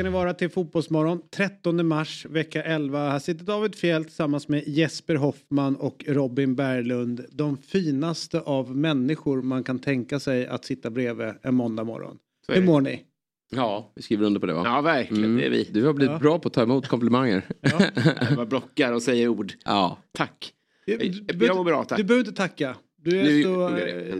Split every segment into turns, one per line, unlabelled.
Ska ni vara till Fotbollsmorgon 13 mars vecka 11. Här sitter David Fjell tillsammans med Jesper Hoffman och Robin Berglund. De finaste av människor man kan tänka sig att sitta bredvid en måndag morgon. Hur mår ni?
Ja, vi skriver under på det va?
Ja, verkligen.
Mm.
Det är vi.
Du har blivit
Ja.
bra på att ta emot komplimanger.
Jag bara blockar och säger ord.
ja.
Tack. Jag mår bra, tack.
du behöver inte tacka. Du är
Nu
så,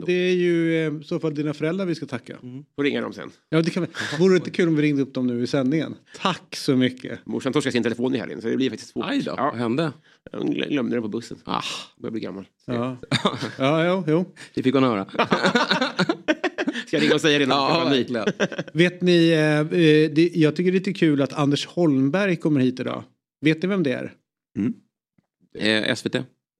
det
är ju eh, i så fall dina föräldrar vi ska tacka.
Får ringa dem sen.
Ja, det kan vi. Vore det inte kul om vi ringde upp dem nu i sändningen? Tack så mycket.
Morsan torskade sin telefon i helgen så det blir faktiskt svårt.
Aj då, vad
Ja,
hände?
jag glö- glömde den på bussen.
Ah,
Börjar bli gammal.
Ja, ja jo, jo.
det fick hon höra.
Ska jag ringa och säga det?
ja, verkligen.
Vet ni, eh, eh, det, jag tycker det är lite kul att Anders Holmberg kommer hit idag. Vet ni vem det är?
Eh, SVT,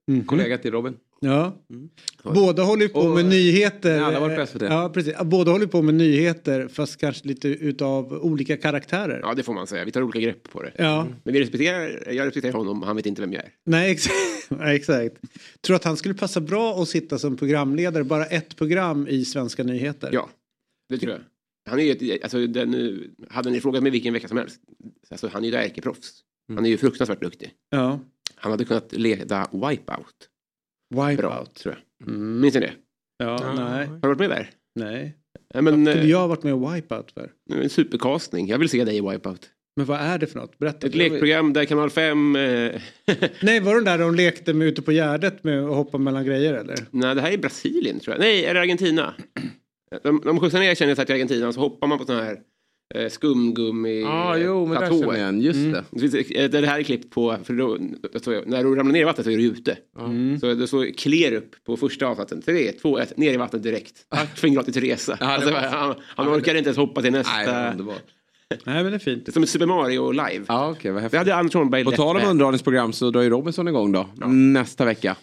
Mhm.
kollega till Robin.
Ja.
Mm.
Båda håller på
Och-
med nyheter.
Ja, alla varit på SVT.
Ja, precis. Båda håller på med nyheter fast kanske lite utav olika karaktärer.
ja, det får man säga. Vi tar olika grepp på det.
Ja,
Men vi respekterar, jag respekterar honom, han vet inte vem jag är.
nej exakt. nej, exakt. Tror att han skulle passa bra att sitta som programledare, bara ett program i svenska nyheter.
Ja, det tror jag. Han är ju ett, alltså, den, hade ni frågat mig vilken vecka som helst, alltså, han är ju ett ärkeproffs. Han är ju fruktansvärt duktig.
Ja.
Han hade kunnat leda Wipeout. Bra,
Wipeout.
tror jag. Mm. Minns ni det?
Ja, nej.
Har du varit med där?
nej.
Ja, men,
Skulle
eh,
jag ha varit med i Wipeout för?
En supercastning. Jag vill se dig i Wipeout.
Men vad är det för något? Berätta.
Ett lekprogram där kanal 5... Eh,
Nej, var det där de lekte med ute på Gärdet med att hoppa mellan grejer eller?
nej, det här är Brasilien tror jag. Nej, är det Argentina? De, de skjutsar ner känner jag till Argentina och så hoppar man på sådana här skumgummi
Ja, jo, men där
platåer.
känner jag igen. Just det.
Det eh, Det här är klippt på, för då, så, när du ramlar ner i vattnet så är du ute. Så det står clear upp på första avsatsen. Tre, två, ett, ner i vattnet direkt. Tack för en gratis resa.
Ja, det
alltså,
var-
han han orkar inte ens hoppa till nästa.
Nej, det.
Nej, men det är fint.
det är som ett Super Mario live.
Ja, okej, vad
Det
häftigt.
hade Anders Holmberg
På tal om underhållningsprogram så drar ju Robinson igång då. Nästa vecka.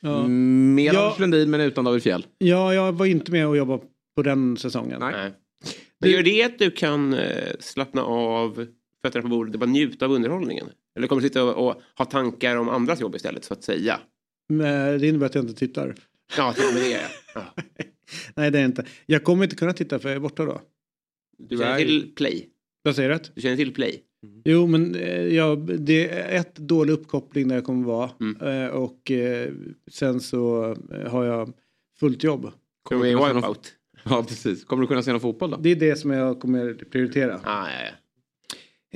Ja.
Mm, Med
Ja.
Anders Lundin men utan David Fjell.
Ja, jag var inte med och jobbade på den säsongen.
Nej.
Nej. Men gör det att du kan eh, slappna av fötterna på bordet och bara njuta av underhållningen? Eller kommer du sitta och, och ha tankar om andras jobb istället så att säga?
Men det innebär att jag inte tittar.
Ja, till och med det. Ja.
Nej, det är inte. Jag kommer inte kunna titta för jag är borta då.
Du känner till play?
Vad säger du?
Du känner till play?
Jo, men eh, ja, det är ett dålig uppkoppling där jag kommer vara.
Mm.
Eh, och sen så har jag fullt jobb.
Kommer du
du
med i
kunna se någon-
Wipeout?
Ja, precis. Kommer du kunna se någon fotboll då?
Det är det som jag kommer prioritera.
Ah, ja, ja.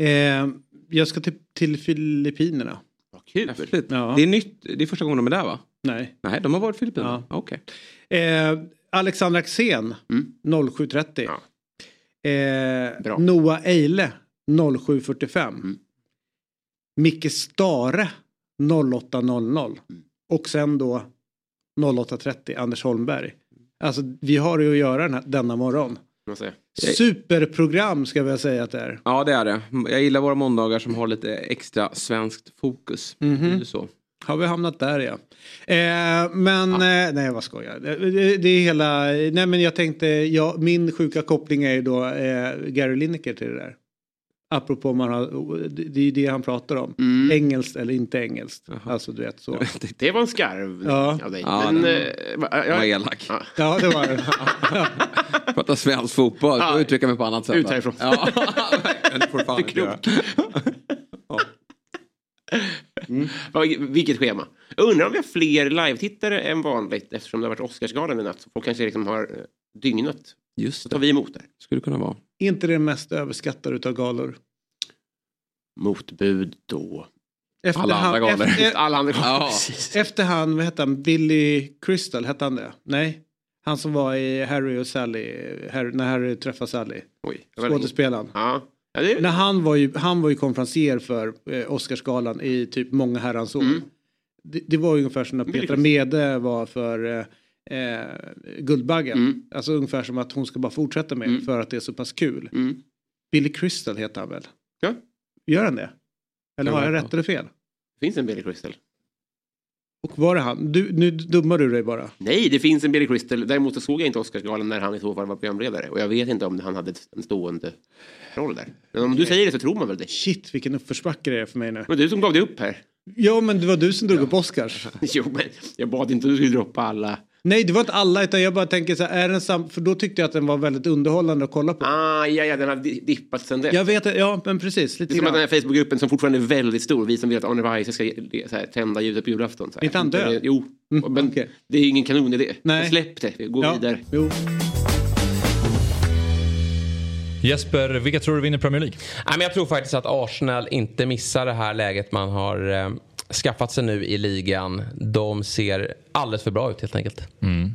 Eh, jag ska till, till Filippinerna.
Vad kul.
Häftigt.
Ja.
Det är nytt. Det är första gången de är där va?
Nej.
Nej, de har varit i Filippinerna.
Ja.
Okej.
Eh, Alexander Axén
Mm.
07.30.
Ja.
Eh. Noah Eile 07.45.
Mm.
Micke Stare 08.00.
Mm.
Och sen då 08.30 Anders Holmberg. Alltså vi har ju att göra den här, denna morgon. Superprogram ska jag säga att det är.
Ja, det är det. Jag gillar våra måndagar som har lite extra svenskt fokus. Det är så.
Har vi hamnat där ja. Eh, men eh, nej vad skojar. Det, det, det är hela, nej men jag tänkte, ja, min sjuka koppling är ju då eh, Gary Lineker till det där. Apropå man har, det det är ju det han pratar om.
Mm.
Engelskt eller inte engelskt.
Jaha.
Alltså du vet så.
Det var en skarv
Ja.
av dig.
Ja,
Men,
den
eh,
Jag
jag,
var elak.
Ja.
Ja det var det.
Prata svensk fotboll.
Ja.
Får uttrycka mig på annat sätt.
Ut härifrån.
Ja, det får fan inte göra.
Vad- Vilket schema. Jag undrar om vi har fler live-tittare än vanligt eftersom det har varit Oscarsgalan i natt. Folk kanske liksom har eh, dygnat.
Just
Så tar
det.
vi emot där.
Skulle kunna vara.
Inte det mest överskattade utav galor.
Motbud då.
Efter
Alla andra galor.
Efter,
Alla andra
Ja.
Vad hette han, Billy Crystal, hette han det? Nej. Han som var i Harry och Sally, Harry, när Harry träffade Sally.
Oj.
Skådespelaren.
Ja. Ja, det
När
är...
han var ju, han var ju konferencier för eh, Oscarsgalan i typ många herrans år.
Mm.
Det, det var ju ungefär som när Petra. Mede var för eh, eh, Guldbaggen.
Mm.
Alltså ungefär som att hon ska bara fortsätta med
Mm.
för att det är så pass kul.
Mm.
Billy Crystal heter han väl?
Ja.
Gör han det? Eller
Ja,
har jag
ja.
rätt eller fel?
Det finns en Billy Crystal.
Och var det han? Du, nu dummar du dig bara.
Nej, det finns en Billy Crystal. Däremot så såg jag inte Oscarsgalan när han i så fall var programledare. Och jag vet inte om han hade en stående roll där. Men om du säger det så tror man väl det.
Shit vilken uppförsbacke det är för mig nu.
Men du som gav dig upp här.
Ja men det var du som drog upp Oscars.
Jo, men jag bad inte att du skulle droppa alla.
Nej det var inte alla utan jag bara tänker så här, är den sam- för då tyckte jag att den var väldigt underhållande att kolla på.
Ah, ja, ja, den har di- dippat sen dess.
Jag vet, ja men precis.
Det
Lite
är som att den här Facebookgruppen som fortfarande är väldigt stor, vi som vill att Arne Weise ska så här, tända ljuset på julafton. Så här.
Inte han död?
Jo,
Mm,
men
okej.
det är ingen kanonidé.
Nej.
Släpp det, vi går
ja,
vidare.
Jo.
Jesper, vilka tror du vinner Premier League?
Nej, men jag tror faktiskt att Arsenal inte missar det här läget man har eh, skaffat sig nu i ligan. De ser alldeles för bra ut helt enkelt. Mm.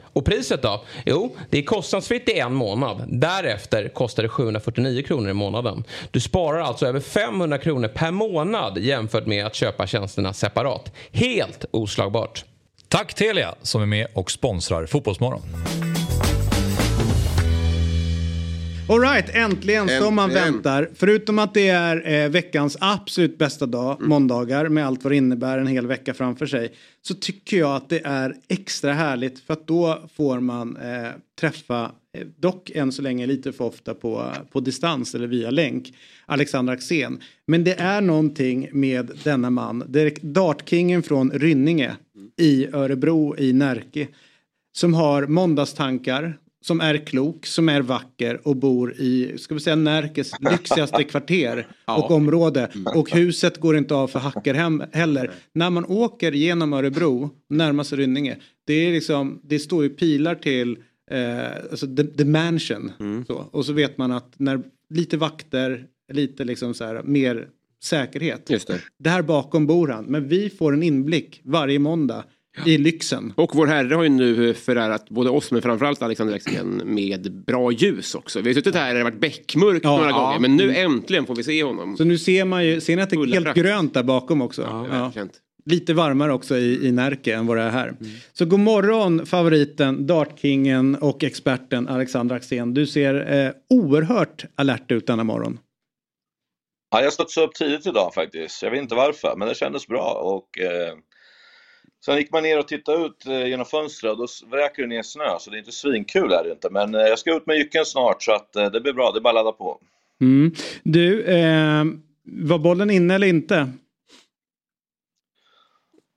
Och priset då? Jo, det är kostnadsfritt i en månad. Därefter kostar det 749 kronor i månaden. Du sparar alltså över 500 kronor per månad jämfört med att köpa tjänsterna separat. Helt oslagbart.
Tack Telia som är med och sponsrar Fotbollsmorgon.
Alright, äntligen som man
Äntligen.
väntar. Förutom att det är eh, veckans absolut bästa dag,
Mm.
måndagar, med allt vad det innebär en hel vecka framför sig. Så tycker jag att det är extra härligt för att då får man eh, träffa, eh, dock än så länge lite för ofta på, på distans eller via länk, Alexander Axén. Men det är någonting med denna man, dartkingen från Rynninge i Örebro i Närke som har måndagstankar, som är klok, som är vacker och bor i, ska vi säga Närkes lyxigaste kvarter och område. Och huset går inte av för hacker hem heller. När man åker genom Örebro, närmast Rynninge, det är liksom, det står ju pilar till eh, alltså the, the mansion. Så. Och så vet man att när lite vakter, lite liksom så här mer säkerhet.
Just det.
Där bakom bor han. Men vi får en inblick varje måndag i lyxen.
Och vår herre har ju nu förärat både oss men framförallt Alexander Axén med bra ljus också. Vi har suttit här och det har varit beckmörkt
Ja.
några
Ja.
gånger men nu äntligen får vi se honom.
Så nu ser man ju, ser ni att det är helt
prakt.
grönt där bakom också?
Ja.
Lite varmare också i, i Närke än vad det är här. Så god morgon favoriten, dartkingen och experten Alexander Axén. Du ser eh, oerhört alert ut denna morgon.
Ja, jag studsade upp tidigt idag faktiskt. Jag vet inte varför, men det kändes bra. Och, eh, sen gick man ner och tittade ut eh, genom fönstret och då vräker det ner snö, så det är inte svinkul är det inte. Men eh, jag ska ut med jycken snart så att eh, det blir bra, det är bara att ladda på.
Mm. Du, eh, var bollen inne eller inte?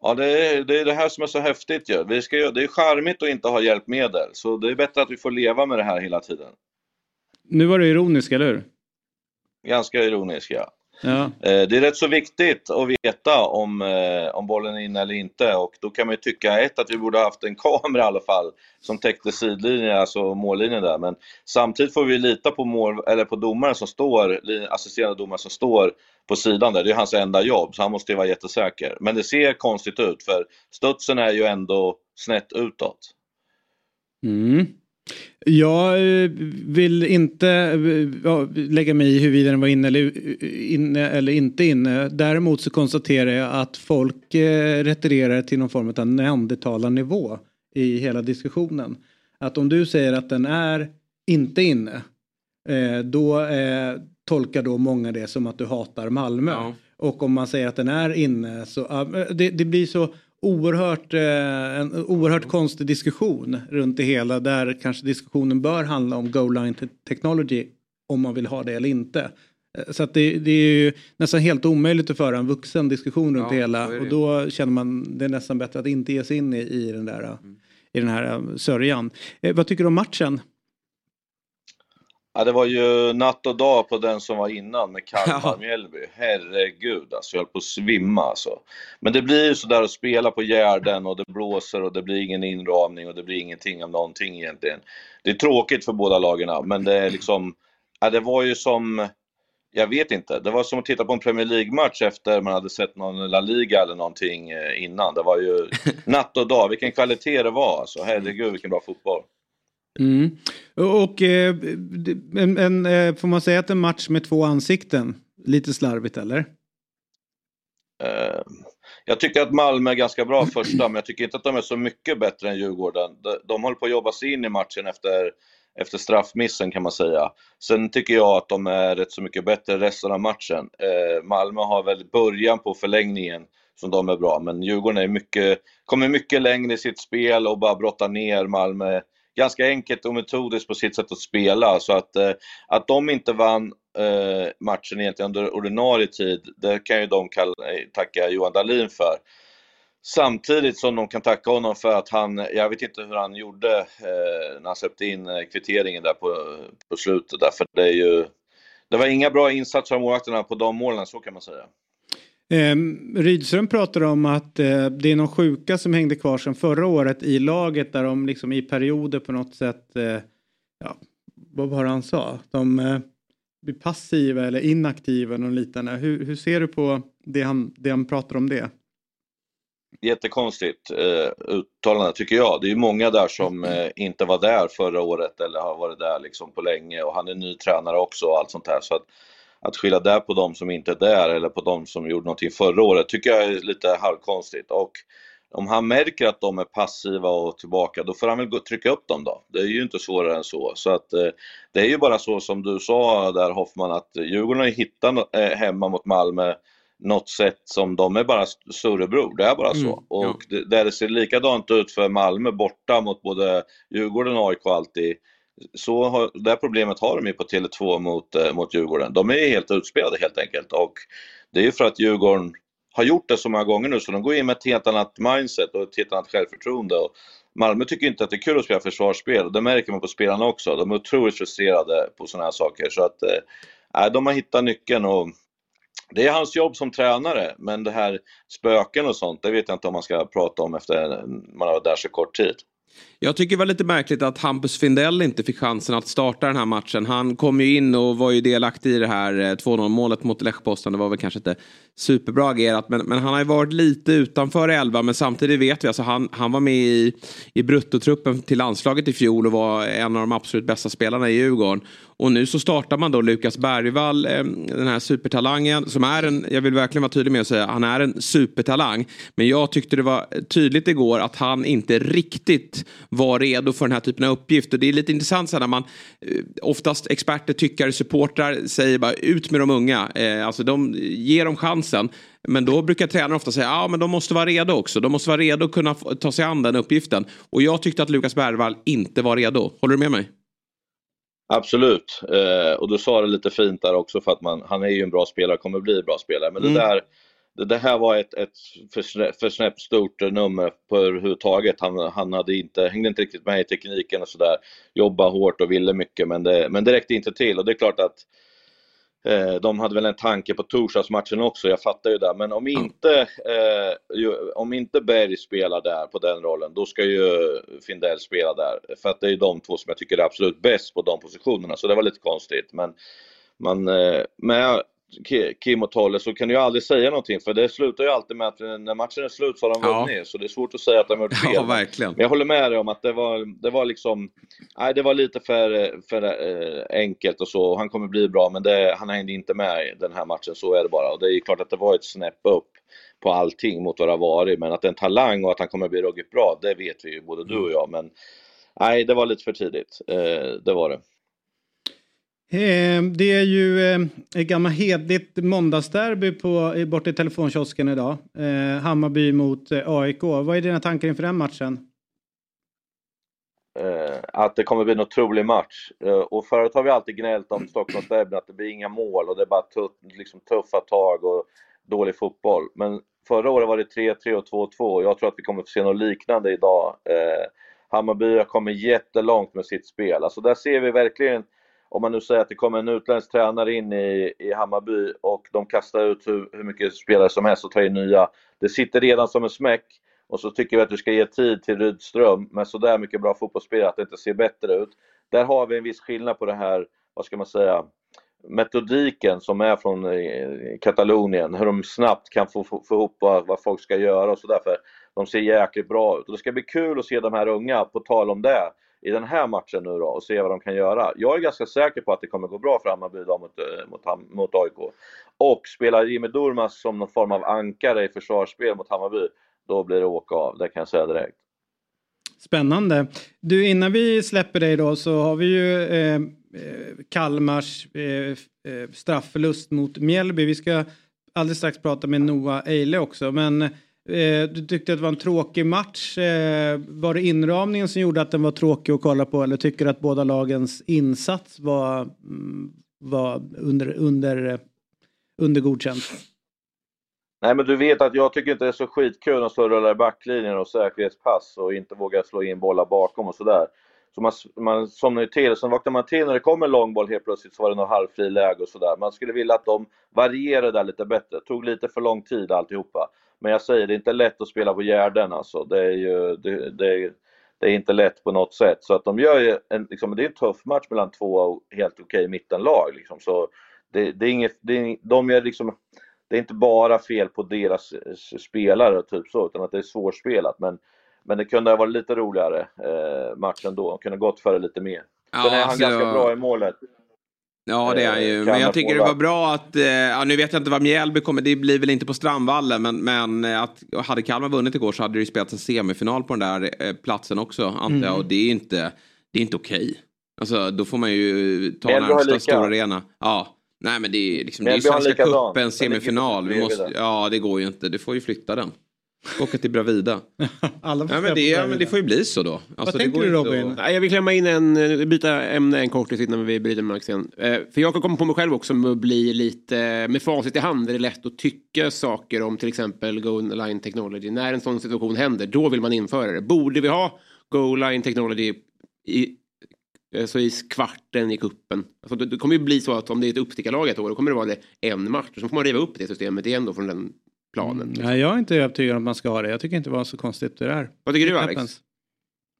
Ja, det är, det är det här som är så häftigt ju. Vi ska, det är charmigt att inte ha hjälpmedel, så det är bättre att vi får leva med det här hela tiden.
Nu var du ironisk, eller hur?
Ganska ironisk, ja.
Ja.
Eh, Det är rätt så viktigt att veta om, eh, om bollen är inne eller inte och då kan man ju tycka ett att vi borde ha haft en kamera i alla fall som täckte sidlinjen, alltså mållinjen där. Men samtidigt får vi lita på, mål, eller på domaren som står, assisterande domaren som står på sidan där. Det är hans enda jobb så han måste ju vara jättesäker. Men det ser konstigt ut för studsen är ju ändå snett utåt.
Mm. Jag eh, vill inte ja, lägga mig i huruvida den var inne eller, inne eller inte inne. Däremot så konstaterar jag att folk eh, retirerar till någon form av neandertalarnivå i hela diskussionen. Att om du säger att den är inte inne, eh, då eh, tolkar då många det som att du hatar Malmö. Ja. Och om man säger att den är inne så, det, det, blir så oerhört, uh, en oerhört konstig diskussion runt det hela där kanske diskussionen bör handla om Go Line Technology om man vill ha det eller inte. Eh, så att det, det, är ju nästan helt omöjligt att föra en vuxen diskussion runt ja, det hela det. och då känner man det är nästan bättre att inte ge sig in i, i den där mm. i den här sörjan. Eh, vad tycker du om matchen?
Ja, det var ju natt och dag på den som var innan med Kalmar-Mjällby. Herregud, alltså jag höll på att svimma alltså. Men det blir ju sådär att spela på Gärden och det blåser och det blir ingen inramning och det blir ingenting av någonting egentligen. Det är tråkigt för båda lagen, men det är liksom, ja, det var ju som, jag vet inte, det var som att titta på en Premier League-match efter man hade sett någon La Liga eller någonting eh, innan. Det var ju natt och dag, vilken kvalitet det var alltså. Herregud vilken bra fotboll.
Mm. Och eh, en, en, eh, får man säga att en match med två ansikten? Lite slarvigt eller?
Eh, jag tycker att Malmö är ganska bra första, men jag tycker inte att de är så mycket bättre än Djurgården. De, de håller på att jobba sig in i matchen efter, efter straffmissen kan man säga. Sen tycker jag att de är rätt så mycket bättre resten av matchen. Eh, Malmö har väl början på förlängningen som de är bra, men Djurgården är mycket, kommer mycket längre i sitt spel och bara brottar ner Malmö ganska enkelt och metodiskt på sitt sätt att spela. Så att, eh, att de inte vann eh, matchen egentligen under ordinarie tid, det kan ju de kalla, eh, tacka Johan Dahlin för. Samtidigt som de kan tacka honom för att han, jag vet inte hur han gjorde eh, när han släppte in eh, kvitteringen där på, på slutet där, för det är ju, det var inga bra insatser av målvakterna på de målen, så kan man säga.
Eh, Rydström pratar om att eh, det är någon sjuka som hängde kvar sedan förra året i laget där de liksom i perioder på något sätt, eh, ja, vad var det han sa? De eh, blir passiva eller inaktiva eller liknande. Hur, hur ser du på det han, det han pratar om det?
Jättekonstigt eh, uttalande tycker jag. Det är ju många där som eh, inte var där förra året eller har varit där liksom på länge och han är ny tränare också och allt sånt här. Så att, att skylla där på de som inte är där eller på de som gjorde någonting förra året tycker jag är lite halvkonstigt. Och om han märker att de är passiva och tillbaka, då får han väl gå, trycka upp dem då. Det är ju inte svårare än så. Så att eh, det är ju bara så som du sa där Hoffman, att Djurgården har hittat eh, hemma mot Malmö något sätt som de är bara storebror, det är bara så. Mm, och ja. det, där det ser likadant ut för Malmö borta mot både Djurgården och AIK alltid, så har, det här problemet har de ju på Tele2 mot, eh, mot Djurgården. De är helt utspelade helt enkelt och det är ju för att Djurgården har gjort det så många gånger nu så de går in med ett helt annat mindset och ett helt annat självförtroende. Och Malmö tycker inte att det är kul att spela försvarsspel och det märker man på spelarna också. De är otroligt frustrerade på sådana här saker så att eh, de har hittat nyckeln och det är hans jobb som tränare men det här spöken och sånt, det vet jag inte om man ska prata om efter man har varit där så kort tid.
Jag tycker det var lite märkligt att Hampus Findell inte fick chansen att starta den här matchen. Han kom ju in och var ju delaktig i det här eh, 2-0 målet mot Lechposten. Det var väl kanske inte superbra agerat. Men, men han har ju varit lite utanför elva. Men samtidigt vet vi, alltså han, han var med i, i bruttotruppen till landslaget i fjol och var en av de absolut bästa spelarna i Djurgården. Och nu så startar man då Lukas Bergvall, eh, den här supertalangen, som är en, jag vill verkligen vara tydlig med att säga, han är en supertalang. Men jag tyckte det var tydligt igår att han inte riktigt var redo för den här typen av uppgift. Och det är lite intressant så när man, eh, oftast experter, tyckare, supportrar säger bara ut med de unga. Eh, alltså de ger dem chansen. Men då brukar tränaren ofta säga att ja, de måste vara redo också. De måste vara redo att kunna ta sig an den uppgiften. Och jag tyckte att Lukas Bergvall inte var redo. Håller du med mig?
Absolut, eh, och du sa det lite fint där också för att man, han är ju en bra spelare, kommer bli en bra spelare. Men mm. det där det, här var ett, ett för, snäppt stort nummer på överhuvudtaget. Han, han hade inte, hängde inte riktigt med i tekniken och sådär. Jobbade hårt och ville mycket men det, men det räckte inte till och det är klart att eh, de hade väl en tanke på torsdagsmatchen också, jag fattar ju det. Men om inte, eh, om inte Berg spelar där på den rollen, då ska ju Findell spela där. För att det är ju de två som jag tycker är absolut bäst på de positionerna, så det var lite konstigt. Men, man, eh, men Kim och Tolle så kan du ju aldrig säga någonting för det slutar ju alltid med att när matchen är slut så har de
Ja.
vunnit. Så det är svårt att säga att de har gjort fel.
Ja, verkligen.
Men jag håller med dig om att det var, det var liksom, nej det var lite för, för eh, enkelt och så. Han kommer bli bra men det, han hängde inte med i den här matchen, så är det bara. Och det är klart att det var ett snäpp upp på allting mot vad det har varit. Men att det är en talang och att han kommer bli ruggigt bra, det vet vi ju både du och jag. Men nej, det var lite för tidigt. Eh, det var det.
Eh, det är ju eh, ett gammalt hedligt måndagsderby på, borta i telefonkiosken idag. Eh, Hammarby mot eh, AIK. Vad är dina tankar inför den matchen?
Eh, att det kommer bli en otrolig match. Eh, och förut har vi alltid gnällt om Stockholmsderbyn att det blir inga mål och det är bara tuff, liksom tuffa tag och dålig fotboll. Men förra året var det 3-3 och 2-2 och jag tror att vi kommer få se något liknande idag. Hammarby har kommit jättelångt med sitt spel. Alltså där ser vi verkligen, om man nu säger att det kommer en utländsk tränare in i, i Hammarby och de kastar ut hur, hur mycket spelare som helst och tar in nya. Det sitter redan som en smäck. Och så tycker vi att du ska ge tid till Rydström med sådär mycket bra fotbollsspelare att det inte ser bättre ut. Där har vi en viss skillnad på det här, vad ska man säga, metodiken som är från eh, Katalonien, hur de snabbt kan få, få, få ihop vad, vad folk ska göra och sådär för de ser jäkligt bra ut. Och det ska bli kul att se de här unga, på tal om det, i den här matchen nu då och se vad de kan göra. Jag är ganska säker på att det kommer gå bra för Hammarby idag mot, eh, mot, mot AIK. Och spelar Jimmy Durmaz som någon form av ankare i försvarsspel mot Hammarby, då blir det åka av, det kan jag säga direkt.
Spännande. Du, innan vi släpper dig då så har vi ju eh, eh Kalmars eh, eh, straffförlust mot Mjällby. Vi ska alldeles strax prata med Noah Eile också. Men eh, du tyckte att det var en tråkig match. Eh, var det inramningen som gjorde att den var tråkig att kolla på eller tycker du att båda lagens insats var, mm, var under, under, under godkänt?
Nej men du vet att jag tycker inte det är så skitkul att stå och rulla i backlinjen och säkerhetspass och inte våga slå in bollar bakom och sådär. Så man, man somnar ju till, sen vaknar man till när det kommer långboll helt plötsligt så var det något halvfri läge och sådär. Man skulle vilja att de varierade där lite bättre. Tog lite för lång tid alltihopa. Men jag säger, det är inte lätt att spela på Gärden alltså. Det är ju, det, det, det är inte lätt på något sätt. Så att de gör ju en, liksom, det är en tuff match mellan två helt okej mittenlag liksom. Så det, det är inget, det är, de är liksom, det är inte bara fel på deras spelare typ så, utan att det är svårspelat. Men, men det kunde ha varit lite roligare eh, matchen då. De kunde ha gått före lite mer.
Ja,
Sen är han
alltså-
ganska bra i målet.
Ja det är han ju.
Eh,
Men jag tycker det var bra att, eh, ja, nu vet jag inte vad Mjällby kommer, det blir väl inte på Strandvallen, men, men eh, att hade Kalmar vunnit igår så hade det ju spelats en semifinal på den där platsen också, antar jag.
Mm.
Och det är inte, det är inte okej. Alltså då får man ju ta
Mjällby
närmsta stora arena. Ja. Nej men det är liksom, det är ju Svenska cupen, semifinal. Vi måste, ja det går ju inte, du får ju flytta den. Åka till Bravida.
Alla får
Ja, men det, ja, men det får ju bli så då. Alltså,
Vad
det
tänker
går
du Robin?
att-
Nej, Jag vill klämma in en, eh, byta ämne en kortis innan vi bryter marken. Eh, För jag kan komma på mig själv också med att bli lite, med facit i hand är det lätt att tycka saker om till exempel Go Line Technology. När en sån situation händer, då vill man införa det. Borde vi ha Go Line Technology i, eh, så i kvarten i kuppen? Alltså det, det kommer ju bli så att om det är ett uppstickarlag ett år, då kommer det vara det en match. Och så får man riva upp det systemet igen då från den planen.
Nej, jag är inte övertygad om att man ska ha det. Jag tycker inte det var så konstigt det där.
Vad tycker du Alex?
happens.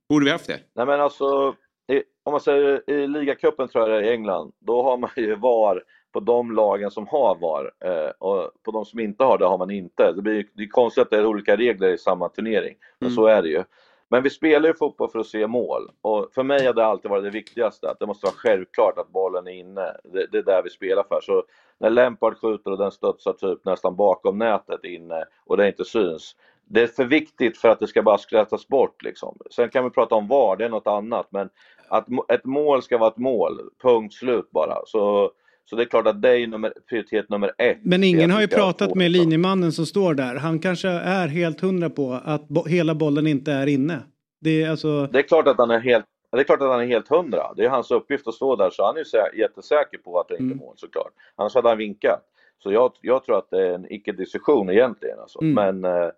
Borde vi haft det?
Nej men alltså, i, om man säger i ligacupen tror jag det är i England, då har man ju VAR på de lagen som har VAR eh, och på de som inte har det har man inte. Det blir det är konstigt att det är olika regler i samma turnering, men
Mm.
så är det ju. Men vi spelar ju fotboll för att se mål och för mig har det alltid varit det viktigaste, att det måste vara självklart att bollen är inne. Det, det är där vi spelar för. Så när Lampard skjuter och den studsar typ nästan bakom nätet inne och det inte syns, det är för viktigt för att det ska bara skrattas bort liksom. Sen kan vi prata om VAR, det är något annat, men att ett mål ska vara ett mål, punkt slut bara. Så, så det är klart att det är nummer, prioritet nummer ett.
Men ingen har ju pratat med linjemannen som står där. Han kanske är helt hundra på att bo hela bollen inte är inne. Det är alltså...
Det är klart att han är helt det är klart att han är helt hundra. Det är hans uppgift att stå där, så han är jättesäker på att det inte är mål såklart. Annars hade han vinkat. Så jag, jag tror att det är en icke-diskussion egentligen. Alltså.
Mm.
Men, eh,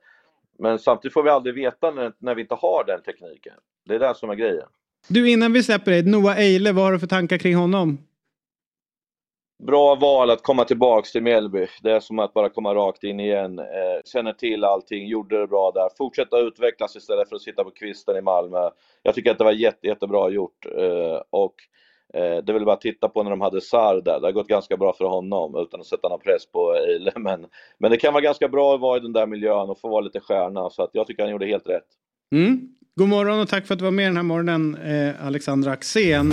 men samtidigt får vi aldrig veta när, när vi inte har den tekniken. Det är det som är grejen.
Du, innan vi släpper dig, Noah Eile, vad har du för tankar kring honom?
Bra val att komma tillbaks till Mjällby. Det är som att bara komma rakt in igen. Eh, känner till allting, gjorde det bra där. Fortsätta utvecklas istället för att sitta på kvisten i Malmö. Jag tycker att det var jätte, jättebra gjort. Eh, och Eh, det är väl bara att titta på när de hade Sar där, det har gått ganska bra för honom utan att sätta någon press på Eile. Men, men det kan vara ganska bra att vara i den där miljön och få vara lite stjärna så att jag tycker han gjorde helt rätt.
Mm. God morgon och tack för att du var med den här morgonen eh, Alexandra Axén.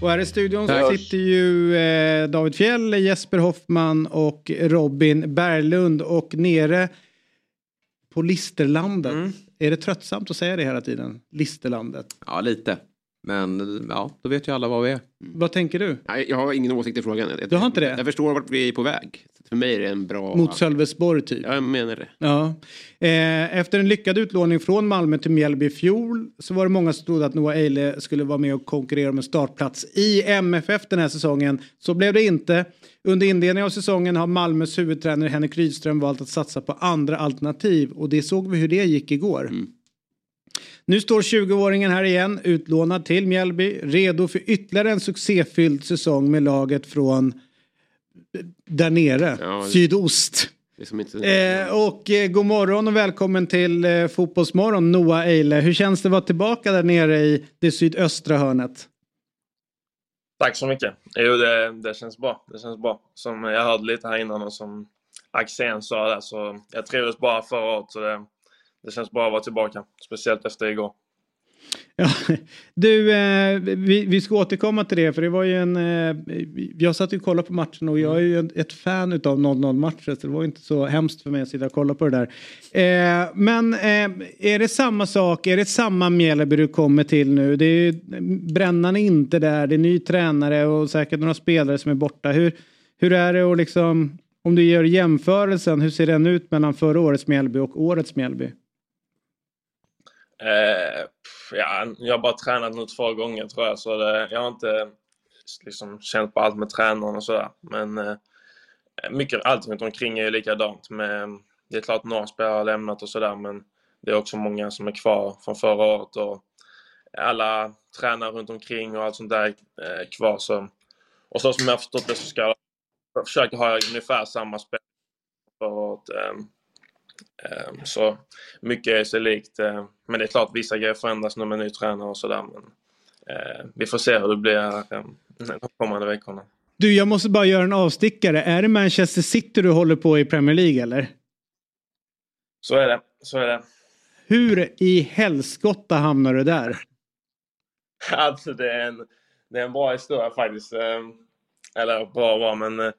Och här i studion så sitter ju eh, David Fjell, Jesper Hoffman och Robin Berglund och nere på Listerlandet.
Mm.
Är det tröttsamt att säga det hela tiden? Listerlandet.
Ja, lite. Men ja, då vet ju alla vad vi är.
Vad tänker du?
Nej, jag har ingen åsikt i frågan. Jag,
Du har inte det?
Jag förstår vart vi är på väg. För mig är det en bra...
Mot Sölvesborg typ?
Ja, jag menar det.
Ja. Eh, efter en lyckad utlåning från Malmö till Mjällby i fjol så var det många som trodde att Noah Eile skulle vara med och konkurrera om en startplats i MFF den här säsongen. Så blev det inte. Under inledningen av säsongen har Malmös huvudtränare Henrik Rydström valt att satsa på andra alternativ och det såg vi hur det gick igår. Nu står 20-åringen här igen, utlånad till Mjällby, redo för ytterligare en succéfylld säsong med laget från där nere,
Ja, det-
sydost.
Inte...
Eh, och eh, god morgon och välkommen till eh, Fotbollsmorgon Noah Eile. Hur känns det att vara tillbaka där nere i det sydöstra hörnet?
Tack så mycket. Jo, det, det känns bra. Det känns bra. Som jag hörde lite här innan och som Axén sa där så jag trivdes bara förra året så det, det känns bra att vara tillbaka. Speciellt efter igår.
Ja, du, eh, vi, vi ska återkomma till det för det var ju en... Eh, jag satt ju och kollade på matchen och jag är ju en, ett fan utav 0-0 matcher så det var inte så hemskt för mig att sitta och kolla på det där. Eh, men eh, är det samma sak, är det samma Mjällby du kommer till nu? Det är ju, Brännan är inte där, det är ny tränare och säkert några spelare som är borta. Hur, hur är det och liksom, om du gör jämförelsen, hur ser den ut mellan förra årets Mjällby och årets Mjällby?
Eh, ja, jag har bara tränat nu två gånger tror jag så det, jag har inte liksom känt på allt med tränaren och sådär. Men eh, mycket, allt runt omkring är ju likadant. Med, det är klart några spelare har lämnat och sådär men det är också många som är kvar från förra året och alla tränare runt omkring och allt sånt där är eh, kvar. Så, och så som jag har förstått det så ska jag försöka ha ungefär samma spel förra året. Eh, så mycket är sig likt. eh, Men det är klart vissa grejer förändras nu med ny tränare och sådär. Men eh, vi får se hur det blir här, eh, de kommande veckorna.
Du, jag måste bara göra en avstickare. Är det Manchester City du håller på i Premier League eller?
Så är det. Så är det.
Hur i helskotta hamnar du där?
Alltså det är en, det är en bra historia faktiskt. Eh, Eller bra bra men eh,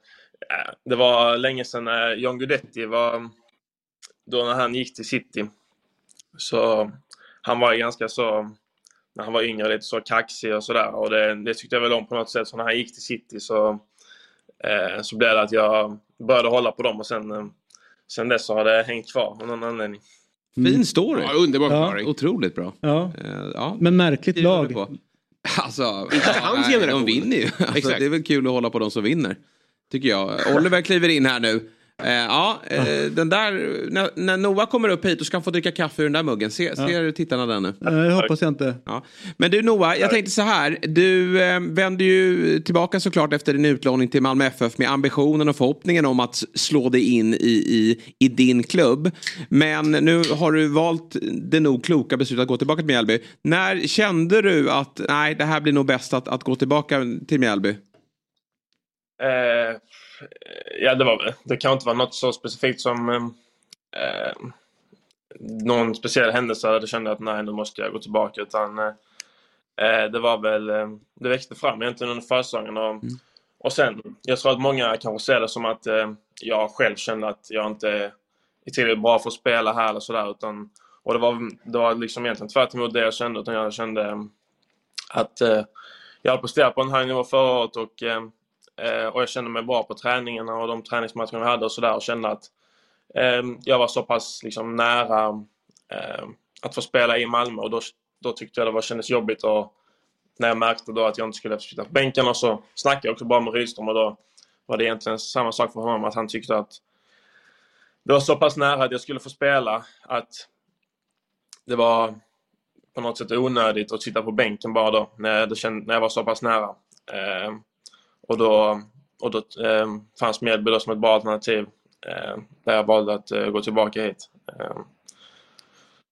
det var länge sedan när John Guidetti var då när han gick till City. Så han var ju ganska så när han var yngre lite så kaxig och sådär och det, det tyckte jag väl om på något sätt. Så när han gick till City så eh, så blev det att jag började hålla på dem och sen eh, sen dess så har det hängt kvar av någon anledning.
Fin story.
Ja, underbar
Ja.
förklaring.
Otroligt bra.
Ja,
Eh, ja.
men märkligt lag.
på. Alltså,
hans
nej,
generation.
de vinner ju. Alltså,
Exakt.
det är väl kul att hålla på de som vinner. Tycker jag. Oliver kliver in här nu. Eh, ja, eh, den där, när, när Noah kommer upp hit då ska han få dricka kaffe ur den där muggen. Se, Ser tittarna den nu?
Nej, det hoppas jag inte.
Ja. Men du Noah, jag tänkte så här. Du eh, vände ju tillbaka såklart efter din utlåning till Malmö FF med ambitionen och förhoppningen om att slå dig in i, i, i din klubb. Men nu har du valt det nog kloka beslutet att gå tillbaka till Mjällby. När kände du att nej, det här blir nog bäst att, att gå tillbaka till Mjällby?
Eh, ja, det var det kan inte vara något så specifikt som eh, eh, någon speciell händelse där jag kände att nej, nu måste jag gå tillbaka. Utan eh, eh, det var väl, eh, det växte fram egentligen under försäsongen. Och, och sen, jag tror att många kanske ser det som att eh, jag själv kände att jag inte är tillräckligt bra för att spela här eller sådär. Utan, och det var, det var liksom egentligen tvärt emot det jag kände. Utan jag kände eh, att eh, jag hade presterat på en hög nivå förra året och, eh, eh, Eh, och jag kände mig bra på träningarna och de träningsmatcherna vi hade och sådär. Och kände att eh, jag var så pass liksom, nära eh, att få spela i Malmö och då, då tyckte jag det var, kändes jobbigt och när jag märkte då att jag inte skulle sitta på bänken och så snackade jag också bara med Rydström och då var det egentligen samma sak för honom att han tyckte att det var så pass nära att jag skulle få spela att det var på något sätt onödigt att sitta på bänken bara då när, jag, när jag var så pass nära. Eh, och då, och då eh, fanns Mjällby då som ett bra alternativ eh, där jag valde att eh, gå tillbaka hit. Eh,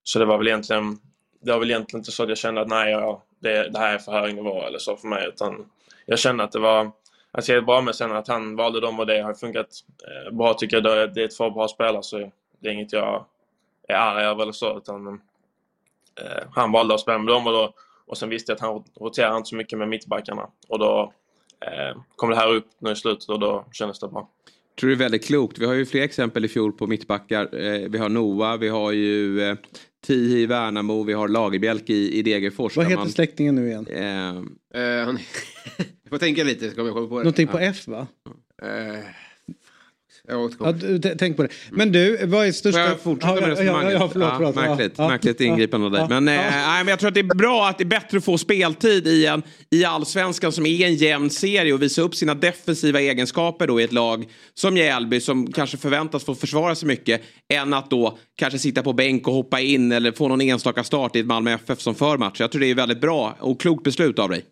så det var väl egentligen det var väl egentligen inte så att jag kände att nej, ja, det, det här är för hög nivå eller så för mig utan jag kände att det var att jag är bra med sen att han valde dem och det har funkat eh, bra tycker jag. Det är två bra spelare så det är inget jag är arg över eller så utan eh, han valde att spela med dem och, då, och sen visste jag att han roterar inte så mycket med mittbackarna och då kom det här upp nu i slutet och då kändes det bra.
Jag tror det är väldigt klokt. Vi har ju fler exempel i fjol på mittbackar. Eh, vi har Noah, vi har ju eh, Tihi i Värnamo, vi har Lagerbjälk i, i Degerfors.
Vad heter
man,
släktingen nu igen?
Eh,
Eh, han... jag får tänka lite så kommer jag komma på det.
Någonting på. F va?
Eh, jag
Ja,
återkommer.
du, t- tänk på det. Men du, vad är största...
Får jag fortsätta med
ja, ja,
resonemanget?
ja, ja, förlåt,
Ja,
förlåt,
märkligt,
ja,
märkligt
ja,
ingripande av dig.
ja,
Men,
ja.
eh, nej, men jag tror att det är bra att det är bättre att få speltid i, en, i allsvenskan som är en jämn serie och visa upp sina defensiva egenskaper då i ett lag som Mjällby som kanske förväntas få försvara sig mycket än att då kanske sitta på bänk och hoppa in eller få någon enstaka start i ett Malmö FF som för match. Jag tror det är väldigt bra och klokt beslut av dig.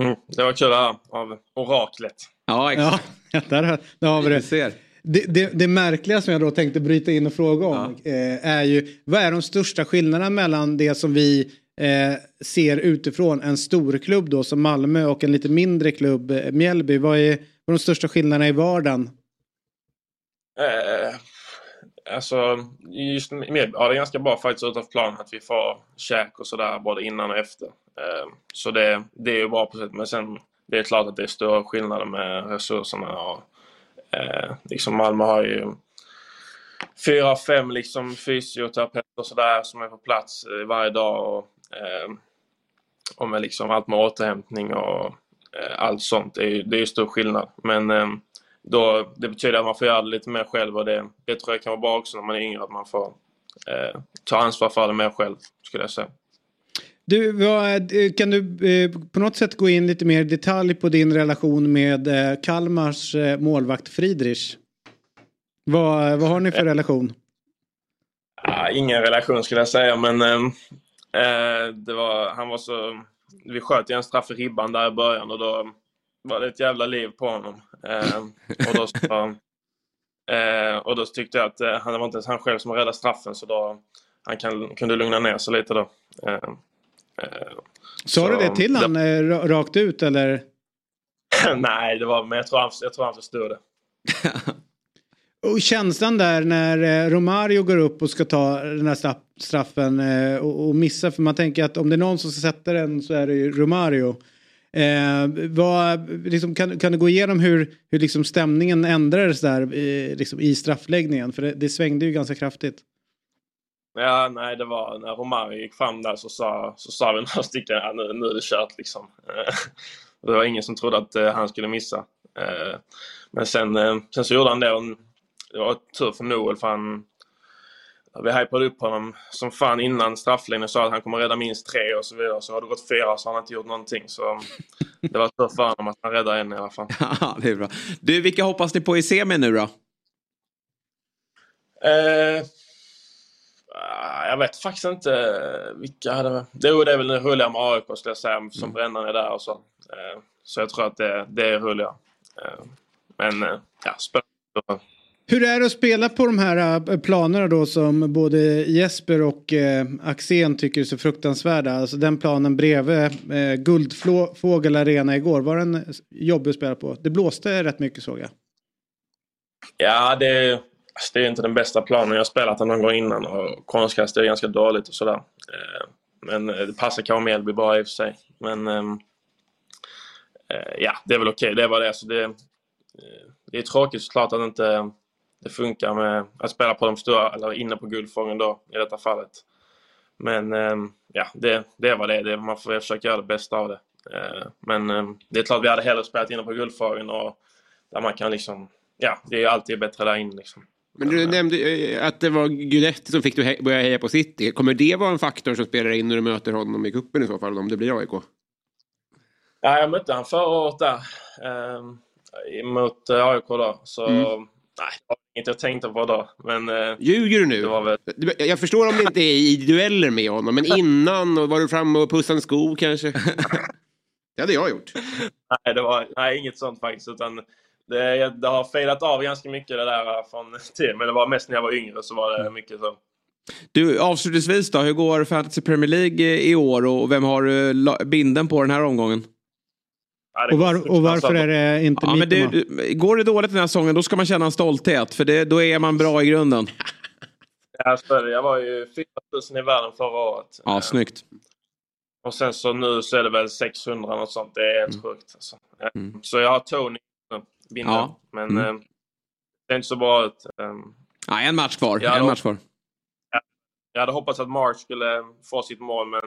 Mm, det var kul att höra av oraklet.
Ja,
Ja, där, där har vi det.
ser.
Det, det, det märkliga som jag då tänkte bryta in och fråga om eh, är ju vad är de största skillnaderna mellan det som vi eh, ser utifrån en storklubb då som Malmö och en lite mindre klubb eh, Mjällby. Vad är, vad är de största skillnaderna i vardagen?
Eh, alltså, just med, ja, det är ganska bra faktiskt utanför planen att vi får käk och sådär både innan och efter. Eh, så det, det är ju bra på sätt. Men sen det är klart att det är stora skillnader med resurserna. Och, eh, liksom Malmö har ju fyra, fem liksom fysioterapeuter och sådär som är på plats eh, varje dag. Och, eh, och med liksom allt med återhämtning och eh, allt sånt. Det är ju det är stor skillnad. Men eh, då, det betyder att man får göra det lite mer själv och det, det tror jag kan vara bra också när man är yngre att man får eh, ta ansvar för det mer själv skulle jag säga.
Du, vad, eh, kan du eh, på något sätt gå in lite mer i detalj på din relation med eh, Kalmars eh, målvakt Friedrich? Vad, vad har ni för relation?
Ah, ingen relation skulle jag säga men eh, eh, det var, han var så... Vi sköt ju en straff i ribban där i början och då var det ett jävla liv på honom. Eh, och, då så, och då tyckte jag att han det var inte ens han själv som räddade straffen så då han kan, kunde lugna ner sig lite då. Eh,
Sa du det till han eh, ra- rakt ut eller?
Nej, det var, men jag tror han, jag tror han förstod det.
Och känslan där när eh, Romario går upp och ska ta den här straff, straffen och, och missar. För man tänker att om det är någon som ska sätta den så är det ju Romario. Eh, vad, liksom, kan, kan du gå igenom hur, hur liksom stämningen ändrades där eh, liksom i straffläggningen? För det, det svängde ju ganska kraftigt.
Ja, nej, det var när Romario gick fram där så sa, så sa vi några stycken ja, nu, nu är det kört liksom. Det var ingen som trodde att eh, han skulle missa. Eh, men sen, eh, sen så gjorde han det och det var tur för Noel för han vi hypade upp honom som fan innan straffläggningen och sa att han kommer rädda minst tre och så vidare. Så har det gått fyra så har han inte gjort någonting. Så det var tur för honom att han räddade en i alla fall.
Ja, det är bra. Du, vilka hoppas ni på i semin nu då?
Eh, jag vet faktiskt inte vilka hade... Jo, det är väl roliga med AIK skulle jag säga, som Brännan är där och så. Eh, så jag tror att det, det är roliga. Eh, men eh, ja, spännande.
Hur är det att spela på de här eh, planerna då som både Jesper och eh, Axén tycker är så fruktansvärda? Alltså den planen bredvid eh, Guldfågel Arena igår, var den jobbig att spela på? Det blåste rätt mycket såg jag.
Ja, det, alltså, det är inte den bästa planen. Jag har spelat den någon gång innan och konstgräs är ganska dåligt och sådär. Eh, men eh, det passar kanske Mjällby bra i och för sig. Men ehm, eh, ja, det är väl okej. Det var det. Så det, det är tråkigt såklart att inte det funkar med att spela på de stora, eller inne på Guldfången då i detta fallet. Men ehm, ja, det, det var det. det. Man får väl försöka göra det bästa av det. Men ehm, det är klart vi hade hellre spelat inne på Guldfången och där man kan liksom, ja, det är ju alltid bättre där inne liksom.
Men du nämnde eh, att det var Guidetti som fick dig att börja heja på City. Kommer det vara en faktor som spelar in när du möter honom i cupen i så fall, om det blir AIK?
Ja, jag mötte han förra året där. ehm, mot eh, AIK då. Så
Mm.
nej, det var inget jag tänkte på då. Men eh,
Ljuger du nu?
väl...
Jag förstår om det inte är i dueller med honom, men innan och var du framme och pussade en sko kanske? Det hade jag gjort.
Nej, det var nej, inget sånt faktiskt. Utan det, det har fejdat av ganska mycket det där från tiden. Men det var mest när jag var yngre så var det mycket så.
Du, avslutningsvis då, hur går Fantasy Premier League i år och vem har eh, la- binden på den här omgången?
Och, var, och varför är det inte
Ja, men det, du- går det dåligt den här säsongen då ska man känna en stolthet för det, då är man bra i grunden.
Ja. Jag var ju 4000 i världen förra året.
Ja, snyggt.
Och sen så nu så är det väl 600 och sånt. Det är helt sjukt. Alltså. Eh,
Mm.
Så jag har Tony binden.
Ja.
Men
Mm.
eh, det är inte så bra ut. Ehm,
Ja, en match kvar.
Ja,
en
då-
match kvar.
Jag hade hoppats att March skulle få sitt mål, men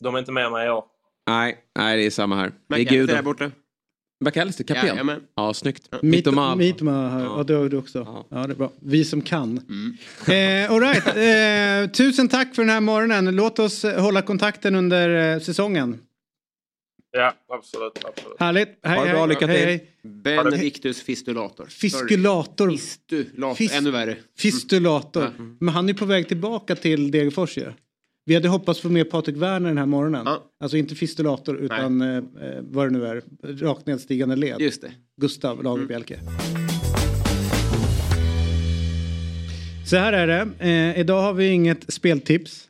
de är inte med mig i år.
Nej, nej, det är samma här. Det är Gud.
där borta.
McAllister, kapten.
Jajamän.
Ja, snyggt.
Mit-
Mittoma.
Mitoma, har-
Ja.
ja. det har du också. Ja. det är bra. Vi som kan.
Mm.
Eh, all right. eh, tusen tack för den här morgonen. Låt oss hålla kontakten under eh, säsongen.
Ja, absolut. absolut.
Härligt. Hej,
Ha det bra,
hej.
lycka
hej,
till.
hej.
Benedictus fistulator.
Fiskulator.
Fistulator,
Fis-
ännu värre.
Fistulator. Men han är på väg tillbaka till Degerfors ju. Vi hade hoppats få med Patrik Werner den här morgonen.
Ja.
Alltså inte fistulator utan eh, eh, vad det nu är. Rakt nedstigande led.
Just det.
Gustav Lagerbielke. Så här är det. Eh, idag har vi inget speltips.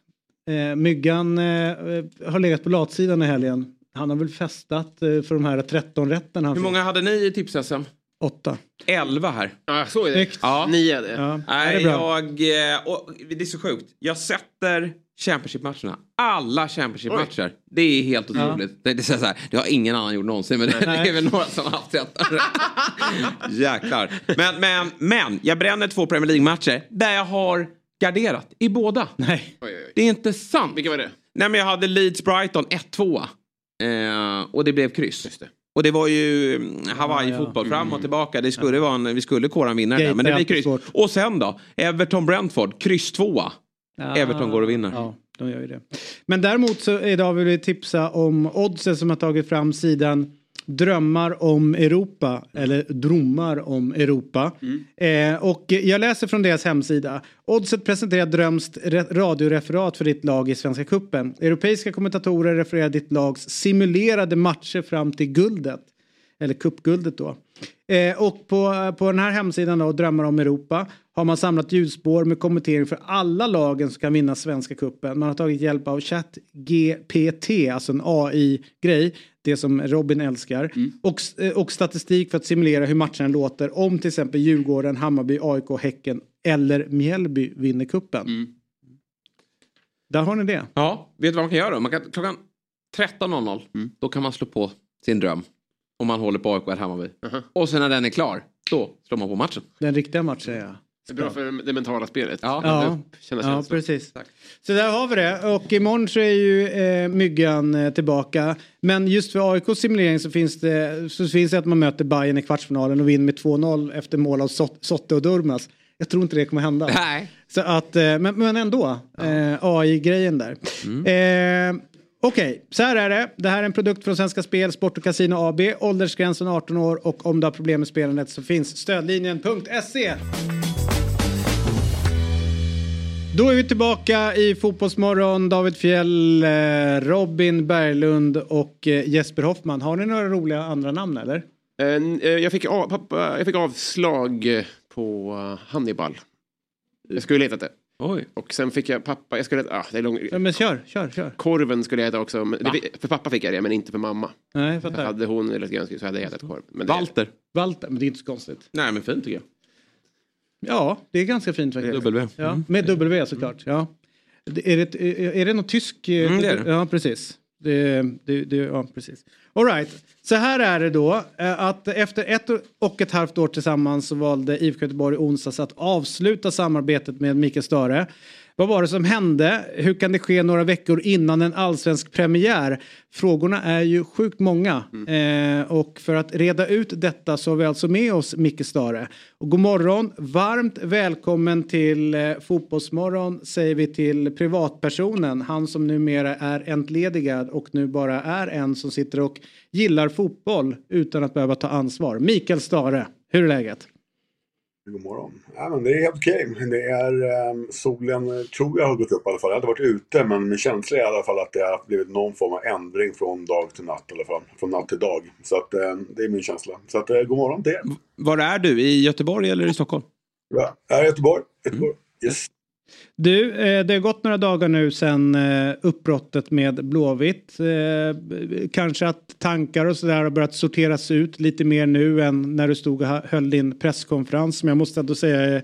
Eh, Myggan eh, eh, har legat på latsidan i helgen. Han har väl festat eh, för de här 13 rätten han
Hur många hade ni i tips-SM?
Åtta.
11 här.
Ja, så är det.
Ja.
Nio är det.
Ja, ja, det
Nej,
är bra.
jag... eh, Och det är så sjukt. Jag sätter Championship-matcherna. Alla Championship-matcher. Det är helt
Ja.
otroligt. Det, det, är så här, det har ingen annan gjort någonsin. Men det, det
Nej.
är väl några som har haft rätt. Jäklar. Men, men, men, jag bränner två Premier League-matcher där jag har garderat i båda.
Nej.
Oj, oj, oj.
Det är inte sant.
Vilka var det?
Nej, men jag hade Leeds-Brighton 1-2. Eh, och det blev kryss.
Det.
Och det var ju mm, Hawaii-fotboll
ja.
fram och tillbaka. Det skulle vara en, vi skulle kora en vinnare där, men det blir kryss.
svårt.
Och sen då? Everton-Brentford, kryss 2.
Ja,
Everton går och vinner.
Ja, de gör ju det. Men däremot så idag vill vi tipsa om oddsen som har tagit fram sidan Drömmar om Europa eller Drömmar om Europa. Eh, och jag läser från deras hemsida. Oddset presenterar drömst re- radioreferat för ditt lag i Svenska Cupen. Europeiska kommentatorer refererar ditt lags simulerade matcher fram till guldet. Eller cupguldet då. Eh, och på, på den här hemsidan då, Drömmar om Europa, har man samlat ljudspår med kommentering för alla lagen som kan vinna Svenska Cupen. Man har tagit hjälp av ChatGPT, alltså en AI-grej, det som Robin älskar. Och, s- eh, och statistik för att simulera hur matcherna låter om till exempel Djurgården, Hammarby, AIK, Häcken eller Mjällby vinner kuppen. Där har ni det.
Ja, vet du vad man kan göra då? Man kan, klockan 13.00, då kan man slå på sin dröm. Om man håller på AIK eller Hammarby. Och sen när den är klar, då slår man på matchen.
Den riktiga matchen ja.
Det är bra för det mentala spelet.
Ja.
Ja,
Känna
ja precis. Så där har vi det. Och imorgon så är ju eh, Myggan eh, tillbaka. Men just för AIKs simulering så finns det, så finns det att man möter Bayern i kvartsfinalen och vinner med 2-0 efter mål av Sot- Sotte och Durmas. Jag tror inte det kommer hända.
Nej.
Så att, eh, men, men ändå, eh, AI-grejen där. Eh, Okej, så här är det. Det här är en produkt från Svenska Spel, Sport och Casino AB. Åldersgränsen 18 år och om du har problem med spelandet så finns stödlinjen.se. Då är vi tillbaka i Fotbollsmorgon. David Fjell, eh, Robin Berglund och eh, Jesper Hoffman. Har ni några roliga andra namn eller?
Eh, jag fick, av, pappa, jag fick avslag på Hannibal. Jag skulle letat det.
Oj.
Och sen fick jag pappa, jag skulle leta, ah, det är lång,
Ja, men kör, kör, kör.
korven skulle jag äta också. Men det, för pappa fick jag det, men inte för mamma.
Nej, jag fattar.
Hade hon eller grönskriv så hade jag ätit korv. Men
Walter.
Walter, men det är inte så konstigt.
Nej, men fint tycker jag.
Ja, det är ganska fint faktiskt.
W.
Ja,
Mm.
med W såklart. Ja. Är det, är det någon tysk?
Mm, det är det.
Ja, precis. Det, det, det, ja, precis. All right. Så här är det då. Eh, att efter ett och ett halvt år tillsammans så valde IFK Göteborg i onsdags att avsluta samarbetet med Mikael Stare. Vad var det som hände? Hur kan det ske några veckor innan en allsvensk premiär? Frågorna är ju sjukt många. Eh, och för att reda ut detta så har vi alltså med oss Micke Stare. Och god morgon, varmt välkommen till eh, Fotbollsmorgon säger vi till privatpersonen. Han som numera är entledigad och nu bara är en som sitter och gillar fotboll utan att behöva ta ansvar. Mikael Stare, hur är läget?
God morgon. Ja, men det är helt okej. Det är, ehm, solen eh, tror jag har gått upp i alla fall. Jag har inte varit ute men min känsla är i alla fall att det har blivit någon form av ändring från dag till natt i alla fall. Från natt till dag. Så att, eh, det är min känsla. Så att, eh, god morgon till er.
Var är du? I Göteborg eller i Stockholm?
Ja, jag är i Göteborg. Göteborg. Yes.
Du, eh, det har gått några dagar nu sedan eh, uppbrottet med Blåvitt. Eh, kanske att tankar och sådär har börjat sorteras ut lite mer nu än när du stod och höll din presskonferens. Men jag måste ändå säga är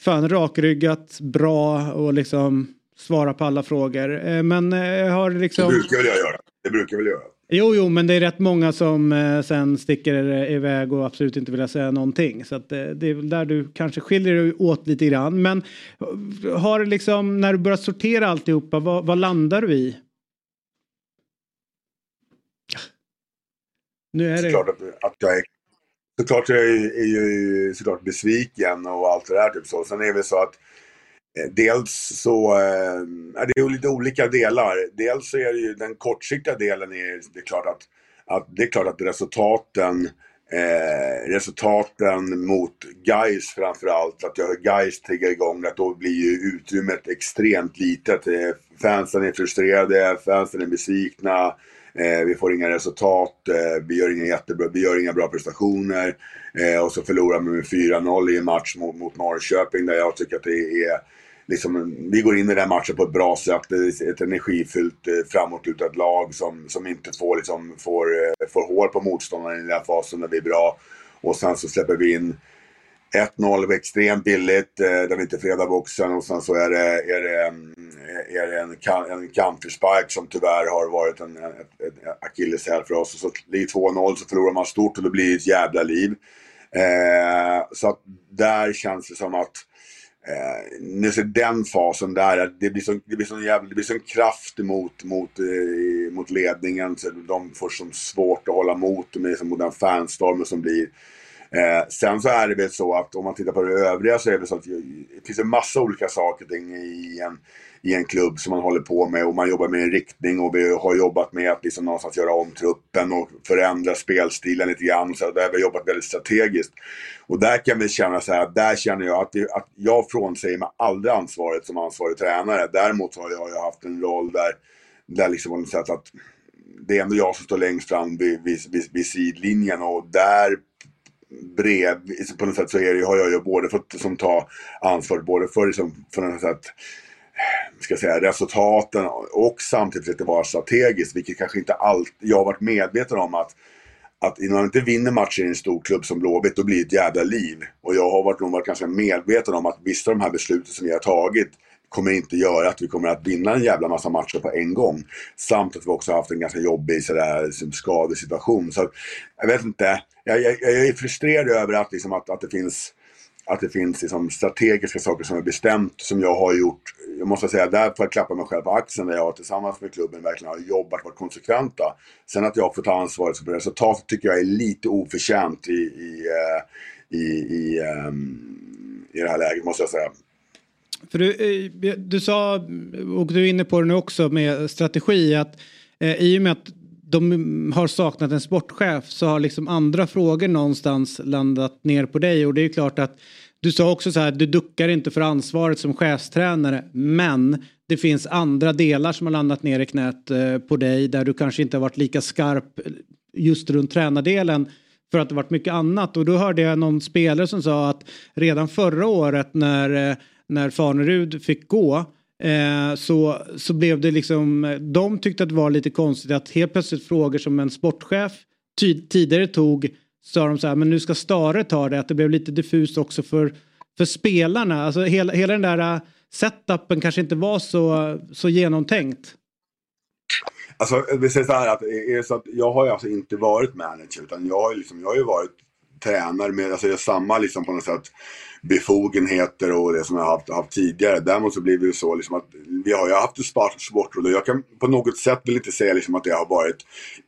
fan rakryggat, bra och liksom svara på alla frågor. Men har liksom...
Det brukar väl jag göra. Det brukar väl jag göra.
Jo, jo, men det är rätt många som eh, sen sticker eh, iväg och absolut inte vill säga någonting. Så att, eh, det är väl där du kanske skiljer dig åt lite grann. Men eh, har liksom, när du börjar sortera alltihopa, vad, vad landar du i? Nu är det...
Såklart att, att jag är Såklart jag är, är är, såklart besviken och allt det där. Typ så. Sen är det väl så att eh, Eh, dels så eh, är det ju lite olika delar. Dels så är det ju den kortsiktiga delen är det är klart att, att det är klart att resultaten eh, resultaten mot Gais framförallt, att göra Gais trigga igång, att då blir ju utrymmet extremt litet. Eh, Fansen är frustrerade, fansen är besvikna. Eh, vi får inga resultat, eh, vi, gör inga jättebra, vi gör inga bra prestationer. Eh, och så förlorar vi med 4-0 i en match mot, mot Norrköping där jag tycker att det är Liksom, vi går in i den matchen på ett bra sätt. Det är ett energifyllt, eh, framåtlutat lag som, som inte får, liksom, får, eh, får hål på motståndaren i den här fasen när vi är bra. Och sen så släpper vi in 1-0 extremt billigt, eh, där vi inte fredar boxen och sen så är det, är det, mm, är det en, en counterspark som tyvärr har varit en, en, en akilleshäl för oss. Och så blir det 2-0 så förlorar man stort och det blir ett jävla liv. Eh, så att där känns det som att Eh, nu ser den fasen där, att det blir sån, det blir sån, jävla, det blir sån kraft mot, mot, eh, mot ledningen. Så de får som svårt att hålla mot med liksom, den fanstormen som blir. Eh, sen så är det väl så att om man tittar på det övriga så är det så att det finns en massa olika saker i en, i en klubb som man håller på med och man jobbar med en riktning och vi har jobbat med att liksom någonstans göra om truppen och förändra spelstilen lite grann. Så där har vi jobbat väldigt strategiskt. Och där kan vi känna så här, där känner jag att, vi, att jag frånsäger mig aldrig ansvaret som ansvarig tränare. Däremot har jag ju haft en roll där, där liksom så att det är ändå jag som står längst fram vid, vid, vid, vid sidlinjen och där brev, på något sätt så är det, har jag ju både fått som ta ansvar både för, liksom, för något sätt, ska säga, resultaten och samtidigt lite vara strategiskt, vilket kanske inte alltid, jag har varit medveten om att att innan man inte vinner matcher i en stor klubb som Blåvitt, då blir det ett jävla liv. Och jag har varit, nog varit ganska medveten om att vissa av de här besluten som vi har tagit kommer inte göra att vi kommer att vinna en jävla massa matcher på en gång. Samt att vi också har haft en ganska jobbig sådär, liksom, skadesituation. Så jag vet inte, jag, jag, jag är frustrerad över att, liksom, att, att det finns att det finns liksom strategiska saker som är bestämt som jag har gjort. Jag måste säga, där får jag klappa mig själv på axeln där jag tillsammans med klubben verkligen har jobbat, varit konsekventa. Sen att jag får ta ansvaret för resultatet tycker jag är lite oförtjänt i, i, eh, i, i, ehm, i det här läget måste jag säga.
För du, eh, du sa, och du är inne på det nu också med strategi, att eh, i och med att de har saknat en sportchef så har liksom andra frågor någonstans landat ner på dig. Och det är klart att du sa också så här, du duckar inte för ansvaret som chefstränare men det finns andra delar som har landat ner i knät eh, på dig där du kanske inte har varit lika skarp eh, just runt tränardelen för att det varit mycket annat. Och då hörde jag någon spelare som sa att redan förra året när, eh, när Fanerud fick gå Eh, så, så blev det liksom, de tyckte att det var lite konstigt att helt plötsligt frågor som en sportchef ty- tidigare tog sa de så här, men nu ska Stare ta det, att det blev lite diffust också för, för spelarna. Alltså hela, hela den där eh, setupen kanske inte var så, så genomtänkt.
Alltså, vi säger så här att, är det så att jag har ju alltså inte varit manager utan jag har ju, liksom, jag har ju varit tränare med, alltså jag har samma liksom på något sätt befogenheter och det som jag har haft, haft tidigare. Däremot så blir det ju så liksom att vi har ju haft ett sportråd och jag kan på något sätt vill inte säga liksom att det har varit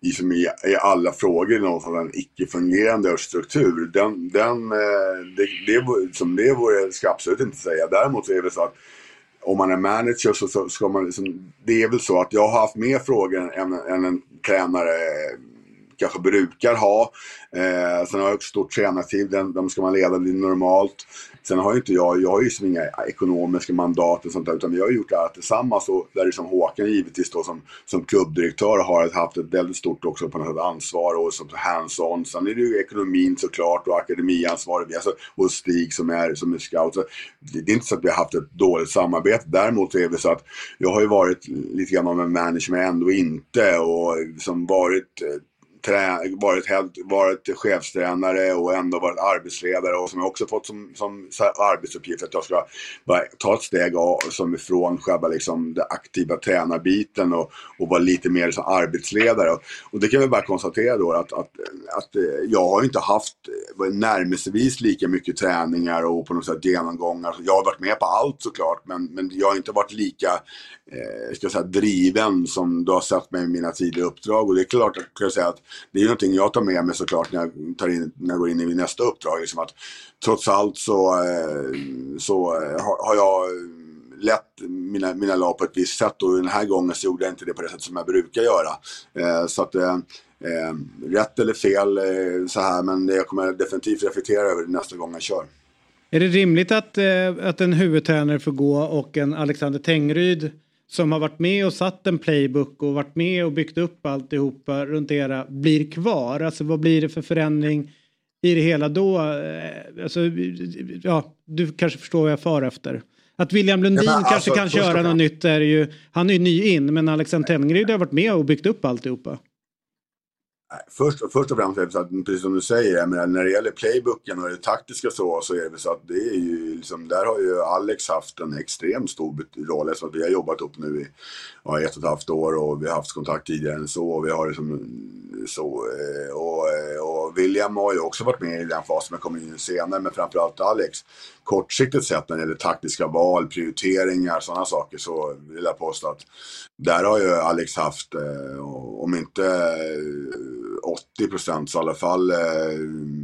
liksom i, i alla frågor någon sån icke-fungerande struktur. Den, den, eh, det, det, som det vore, ska jag absolut inte säga. Däremot så är det så att om man är manager så, så ska man liksom, det är väl så att jag har haft mer frågor än, än en tränare kanske brukar ha. Eh, sen har jag också stort tränartid, den, de ska man leda det normalt. Sen har ju inte jag, jag har ju liksom inga ekonomiska mandat och sånt där, utan vi har gjort det här tillsammans. Och där liksom Håkan givetvis då som, som klubbdirektör har haft ett väldigt stort också på något sätt ansvar och som hands-on. Sen är det ju ekonomin såklart och akademiansvaret. alltså, och Stig som är, som är scout. Så det, det är inte så att vi har haft ett dåligt samarbete. Däremot så är det så att jag har ju varit lite grann av en manager men ändå inte och som varit eh, varit, varit chefstränare och ändå varit arbetsledare och som jag också fått som, som arbetsuppgift att jag ska bara ta ett steg av, som ifrån själva liksom, den aktiva tränarbiten och, och vara lite mer som arbetsledare. Och, och det kan vi bara konstatera då att, att, att eh, jag har inte haft eh, närmelsevis lika mycket träningar och på något sätt genomgångar. Jag har varit med på allt såklart men, men jag har inte varit lika eh, ska säga, driven som du har sett mig i mina tidigare uppdrag. Och det är klart att, jag säga, att det är någonting jag tar med mig såklart när jag, tar in, när jag går in i nästa uppdrag. Liksom att, trots allt så, eh, så eh, har, har jag eh, lett mina, mina lag på ett visst sätt och den här gången så gjorde jag inte det på det sätt som jag brukar göra. Eh, så att eh, eh rätt eller fel eh, så här men jag kommer definitivt reflektera över det nästa gång jag kör.
Är det rimligt att, eh, att en huvudtränare får gå och en Alexander Tengryd som har varit med och satt en playbook och varit med och byggt upp alltihopa runt era blir kvar? Alltså vad blir det för förändring i det hela då? Eh, alltså, ja, du kanske förstår vad jag far efter. Att William Lundin ja, kanske alltså, kan köra något nytt är ju, han är ju ny in men Alexander Tengryd har varit med och byggt upp alltihopa.
Först, först och främst är det så att, precis som du säger, menar, när det gäller playbooken och det taktiska så, så är det så att det är ju liksom, där har ju Alex haft en extremt stor roll eftersom vi har jobbat upp nu i ja, ett och ett halvt år och vi har haft kontakt tidigare än så. Och vi har liksom, så eh, och, eh, och William har ju också varit med i den fasen men kommer in senare, men framförallt Alex. Kortsiktigt sett när det gäller taktiska val, prioriteringar, sådana saker så vill jag påstå att där har ju Alex haft, eh, om inte 80 procent så i alla fall eh,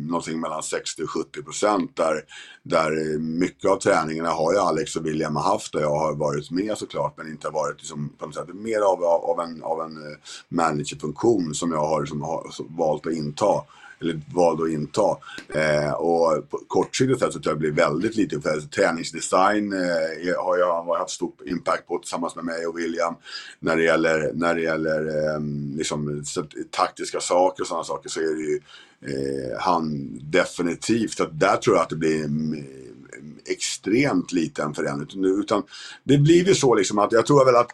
någonting mellan 60 och 70 procent där, där mycket av träningarna har ju Alex och William haft och jag har varit med såklart men inte varit liksom, på något sätt mer av, av en, av en eh, managerfunktion som jag har, som har valt att inta eller valde att inta. Eh, och kortsiktigt sett så tror jag det blir väldigt lite. För träningsdesign eh, har jag har haft stor impact på tillsammans med mig och William. När det gäller, när det gäller eh, liksom, taktiska saker och sådana saker så är det ju eh, han definitivt. Så där tror jag att det blir mm, mm, extremt liten förändring. Utan det blir ju så liksom att jag tror väl att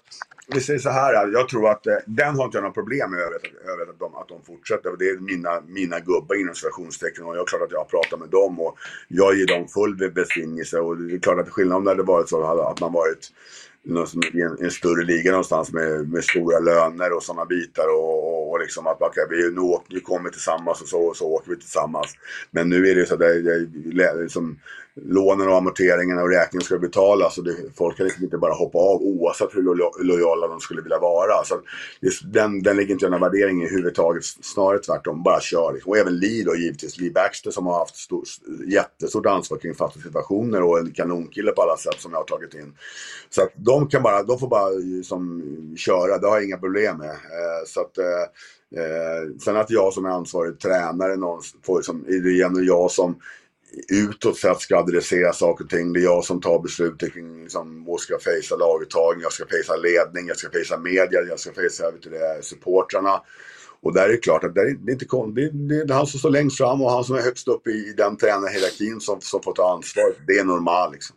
vi säger så här, jag tror att eh, den har inte jag några problem med över att de, att de fortsätter. Det är mina, mina gubbar inom situationstecken och jag är klart att jag har pratat med dem och jag ger dem full besvingelse och det är klart att skillnaden om det hade varit så att man varit i en, en, större liga någonstans med, med stora löner och sådana bitar och, och, och liksom att okay, vi, nu, åker, nu kommer tillsammans och så, så åker vi tillsammans. Men nu är det så att det, det, det, liksom, lånen och amorteringarna och räkningen ska betalas och det, folk kan liksom inte bara hoppa av oavsett hur lo, lojala de skulle vilja vara. Så den, den ligger inte i någon värdering i överhuvudtaget. snarare tvärtom, bara kör. Liksom. Och även Lee då givetvis, Lee Baxter som har haft stor, jättestort ansvar kring fasta situationer och en kanonkille på alla sätt som jag har tagit in. Så att de kan bara, de får bara liksom, köra, det har jag inga problem med. Eh, så att, eh, eh, sen att jag som är ansvarig tränare, någon, får, som, är det igen jag som utåt sett ska adressera saker och ting. Det är jag som tar beslutet kring liksom, vad ska fejsa laguttagning, jag ska fejsa ledning, jag ska fejsa media, jag ska fejsa supportrarna. Och där är det klart att det är, det är inte det, det, det är han som står längst fram och han som är högst upp i, i den tränarhierarkin som, som får ta ansvar. Det är normalt liksom.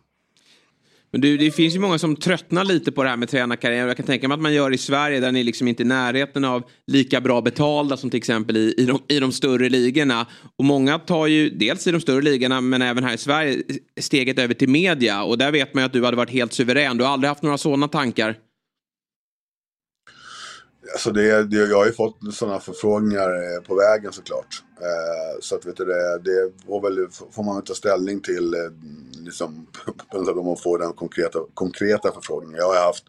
Men du, det finns ju många som tröttnar lite på det här med tränarkarriär. Jag kan tänka mig att man gör i Sverige där ni liksom inte är i närheten av lika bra betalda som till exempel i, i, de, i de större ligorna. Och många tar ju dels i de större ligorna men även här i Sverige steget över till media. Och där vet man ju att du hade varit helt suverän. Du har aldrig haft några sådana tankar.
Alltså det, det, jag har ju fått sådana förfrågningar eh, på vägen såklart. Eh, så att vet du, det, det får, väl, får man väl ta ställning till eh, liksom, alltså, om man får den konkreta, konkreta förfrågningen. Jag har haft,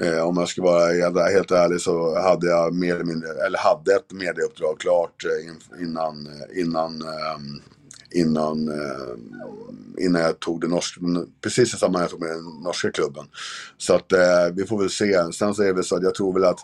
eh, om jag ska vara helt, ärlig så hade jag mer eller mindre, eller hade ett medieuppdrag klart eh, innan, eh, innan ehm, innan, eh, innan jag tog det norska, precis i samband med jag tog med den norska klubben. Så att eh, vi får väl se. Sen så är det väl så att jag tror väl att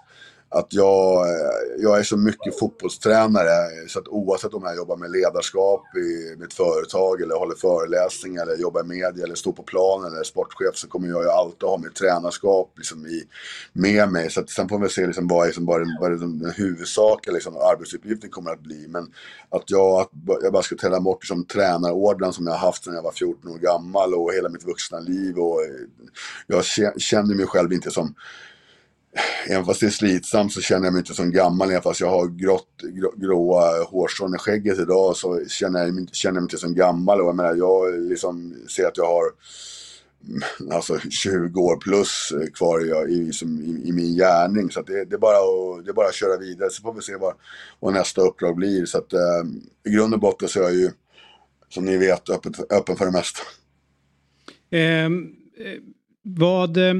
att jag, eh, jag är så mycket fotbollstränare så att oavsett om jag jobbar med ledarskap i mitt företag eller håller föreläsningar eller jobbar i media eller står på planen eller är sportchef så kommer jag ju alltid ha mitt tränarskap liksom i, med mig. Så att sen får vi se liksom vad, liksom bara, vad liksom den huvudsakliga liksom, arbetsuppgiften kommer att bli. Men att jag, att jag bara ska träna bort liksom, tränarordern som jag har haft sedan jag var 14 år gammal och hela mitt vuxna liv. Och eh, jag känner mig själv inte som Även fast det är slitsamt så känner jag mig inte som gammal. Även fast jag har grått, grå, gråa eh, hårstrån i skägget idag så känner jag, mig, känner jag mig inte som gammal. Och jag menar, jag liksom ser att jag har mm, alltså 20 år plus eh, kvar i, i, i min gärning. Så det, det, är bara att, det är bara att köra vidare. Så får vi se vad, vad nästa uppdrag blir. Så att, eh, i grund och botten så är jag ju, som ni vet, öppen, öppen för det mesta.
Ehm, eh, vad eh,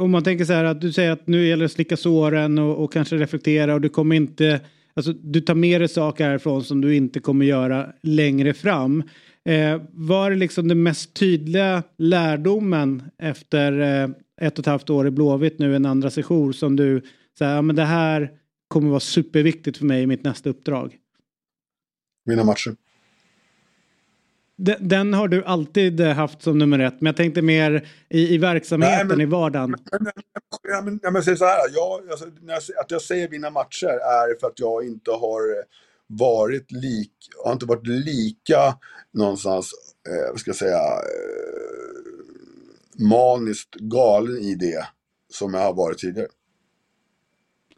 om man tänker så här att du säger att nu gäller det att slicka såren och, och kanske reflektera och du kommer inte, alltså du tar med dig saker härifrån som du inte kommer göra längre fram. Eh, var är liksom den mest tydliga lärdomen efter eh, ett och ett halvt år i Blåvitt nu, en andra session som du säger, ja men det här kommer vara superviktigt för mig i mitt nästa uppdrag?
Mina matcher.
Den, den, har du alltid haft som nummer ett, men jag tänkte mer i, i verksamheten, Nej, men, i vardagen.
Men, men, ja, men, ja, men säg så här, jag, alltså, jag, att jag säger vinna matcher är för att jag inte har varit lik, har inte varit lika någonstans, eh, vad ska jag säga, eh, maniskt galen i det som jag har varit tidigare.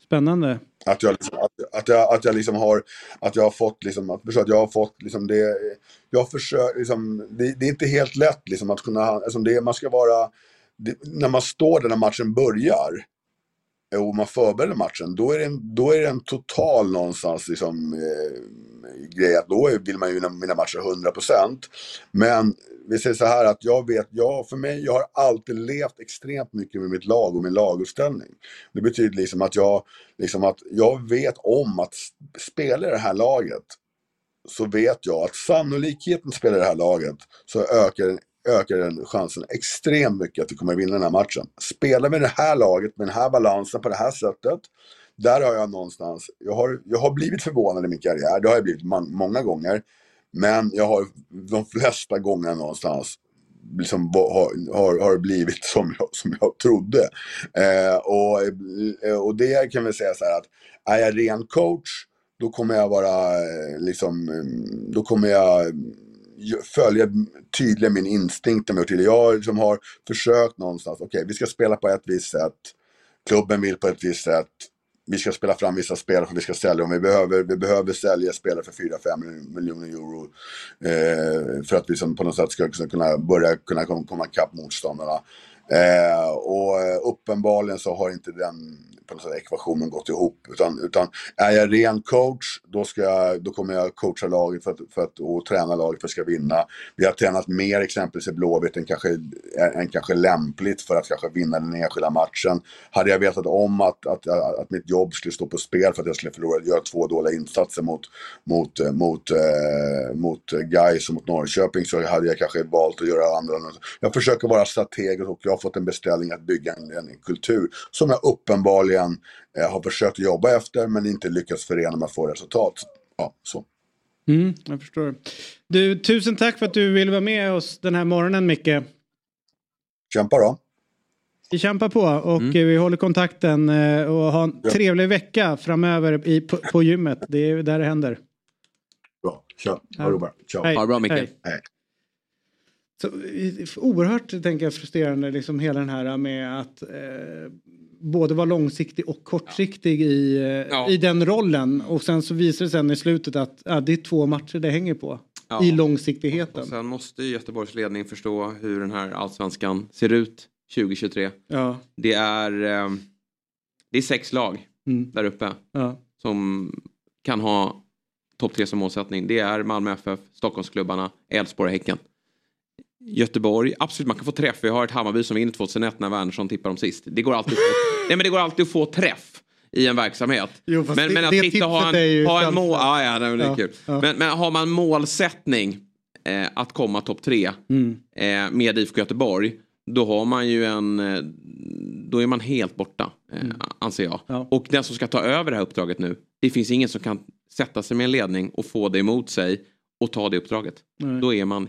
Spännande.
Att jag, liksom, att, att, jag, att jag liksom har, att jag har fått liksom, att, att jag har fått liksom det, jag försöker liksom, det, det, är inte helt lätt liksom att kunna, alltså det, man ska vara, det, när man står där när matchen börjar och man förbereder matchen, då är det en, då är det en total någonstans liksom, eh, grej att då vill man ju vinna, matcher 100%. Men vi säger så här att jag vet, jag, för mig, jag har alltid levt extremt mycket med mitt lag och min laguppställning. Det betyder liksom att jag, liksom att jag vet om att spela i det här laget så vet jag att sannolikheten att spela i det här laget så ökar, ökar den chansen extremt mycket att vi kommer vinna den här matchen. Spelar vi det här laget med den här balansen på det här sättet där har jag någonstans, jag har, jag har blivit förvånad i min karriär, det har jag blivit många gånger. Men jag har de flesta gångerna någonstans liksom har, har, har blivit som jag, som jag trodde. Eh, och, eh, och det kan vi säga så här att är jag ren coach då kommer jag vara eh, liksom, mm, då kommer jag följa tydligt min instinkt. Jag liksom har försökt någonstans, okej okay, vi ska spela på ett visst sätt, klubben vill på ett visst sätt, vi ska spela fram vissa spelare som vi ska sälja. Vi behöver, vi behöver sälja spelare för 4-5 miljoner euro. Eh, för att vi som på något sätt ska kunna börja kunna komma ikapp motståndarna. Eh, och eh, uppenbarligen så har inte den på något sätt ekvationen gått ihop. Utan, utan är jag ren coach, då, ska jag, då kommer jag coacha laget för att, för att, och träna laget för att ska vinna. Vi har tränat mer exempelvis i Blåvitt än kanske, än kanske lämpligt för att kanske vinna den enskilda matchen. Hade jag vetat om att, att, att, att mitt jobb skulle stå på spel för att jag skulle förlora, göra två dåliga insatser mot, mot, eh, mot, eh, mot Gais och mot Norrköping så hade jag kanske valt att göra andra. Jag försöker vara strategisk och jag fått en beställning att bygga en, en kultur som jag uppenbarligen eh, har försökt jobba efter men inte lyckats förena med att få resultat. Ja, så.
Mm, jag förstår. Du, tusen tack för att du ville vara med oss den här morgonen Micke.
Kämpa då.
Vi kämpar på och mm. vi håller kontakten eh, och har en ja. trevlig vecka framöver i, på, på gymmet. Det är där det händer.
Bra, kör. Ha det bra.
Ha det bra Micke. Hej. Hej.
Så, oerhört tänker jag frustrerande liksom hela den här med att eh, både vara långsiktig och kortsiktig i, eh, i den rollen. Och sen så visar det sig i slutet att ja, det är två matcher det hänger på.
Ja.
I långsiktigheten.
Och sen måste ju Göteborgs ledning förstå hur den här allsvenskan ser ut 2023.
Ja.
Det är, eh, det är sex lag
Mm.
där uppe
Ja.
som kan ha topp tre som målsättning. Det är Malmö FF, Stockholmsklubbarna, Elfsborg och Häcken. Göteborg, absolut man kan få träff. Vi har ett Hammarby som vinner 2001 när Wernersson tippar dem sist. Det går alltid, nej, men det går alltid att få träff i en verksamhet.
Jo,
men,
det-
men att och ha en, ha en mål... Ja, ja, det är
Ja,
kul.
ja.
Men, men har man målsättning eh, att komma topp tre
Mm.
eh, med IFK Göteborg, då har man ju en... Eh, då är man helt borta, eh,
Mm.
anser jag. Och den som ska ta över det här uppdraget nu, det finns ingen som kan sätta sig med en ledning och få det emot sig och ta det uppdraget.
Nej.
Då är man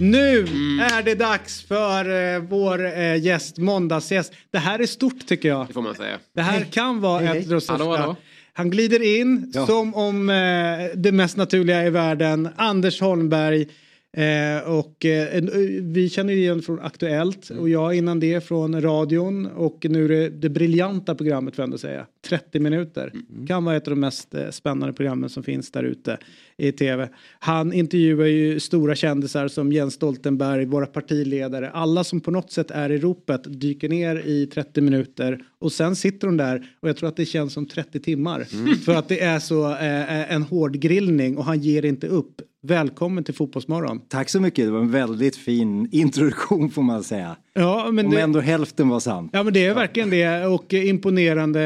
Nu är det dags för eh, vår eh, gäst, måndagsgäst. Det här är stort tycker jag.
Det får man säga.
Det här kan vara
Hej, hej.
ett av de största. Han glider in
Ja.
som om eh, det mest naturliga i världen. Anders Holmberg. Eh, och eh, eh, vi känner ju igen från Aktuellt
Mm.
och jag innan det från radion och nu är det det briljanta programmet får jag ändå säga. 30 minuter.
Mm.
Kan vara ett av de mest eh, spännande programmen som finns där ute i tv. Han intervjuar ju stora kändisar som Jens Stoltenberg, våra partiledare. Alla som på något sätt är i ropet dyker ner i 30 minuter och sen sitter hon där och jag tror att det känns som 30 timmar. För att det är så eh, en hård grillning och han ger inte upp. Välkommen till Fotbollsmorgon.
Tack så mycket, det var en väldigt fin introduktion får man säga.
Ja, men
Om
det-
ändå hälften var sant.
Ja men det är verkligen det och imponerande.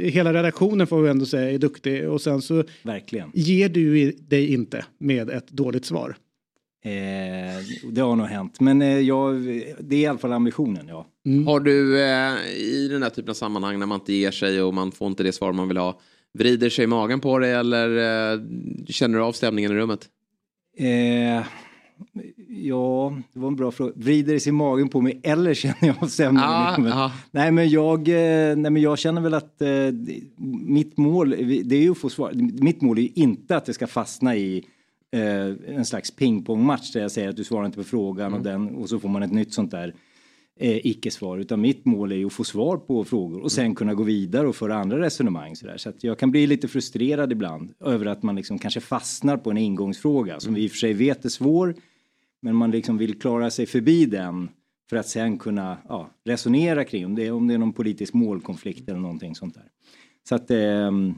Eh, Hela redaktionen får vi ändå säga är duktig och sen så
Verkligen.
ger du dig inte med ett dåligt svar.
Eh, det har nog hänt, men eh, jag, det är i alla fall ambitionen, ja.
Har du eh, i den här typen av sammanhang när man inte ger sig och man får inte det svar man vill ha, vrider sig magen på det eller eh, känner du av stämningen i rummet?
Eh, ja, det var en bra fråga. Vrider det sig i magen på mig eller känner jag av stämningen
Ah,
i rummet?
ah.
Nej, men jag, eh, nej, men jag känner väl att eh, mitt mål, det är ju att få svar. Mitt mål är ju inte att det ska fastna i eh, en slags pingpongmatch där jag säger att du svarar inte på frågan och, den, och så får man ett nytt sånt där eh, icke-svar. Utan mitt mål är ju att få svar på frågor och sen kunna gå vidare och föra andra resonemang. Så, så att jag kan bli lite frustrerad ibland över att man liksom kanske fastnar på en ingångsfråga som vi i och för sig vet är svår. Men man liksom vill klara sig förbi den för att sen kunna ja, resonera kring om det, om det är någon politisk målkonflikt eller någonting sånt där. Så att, ehm,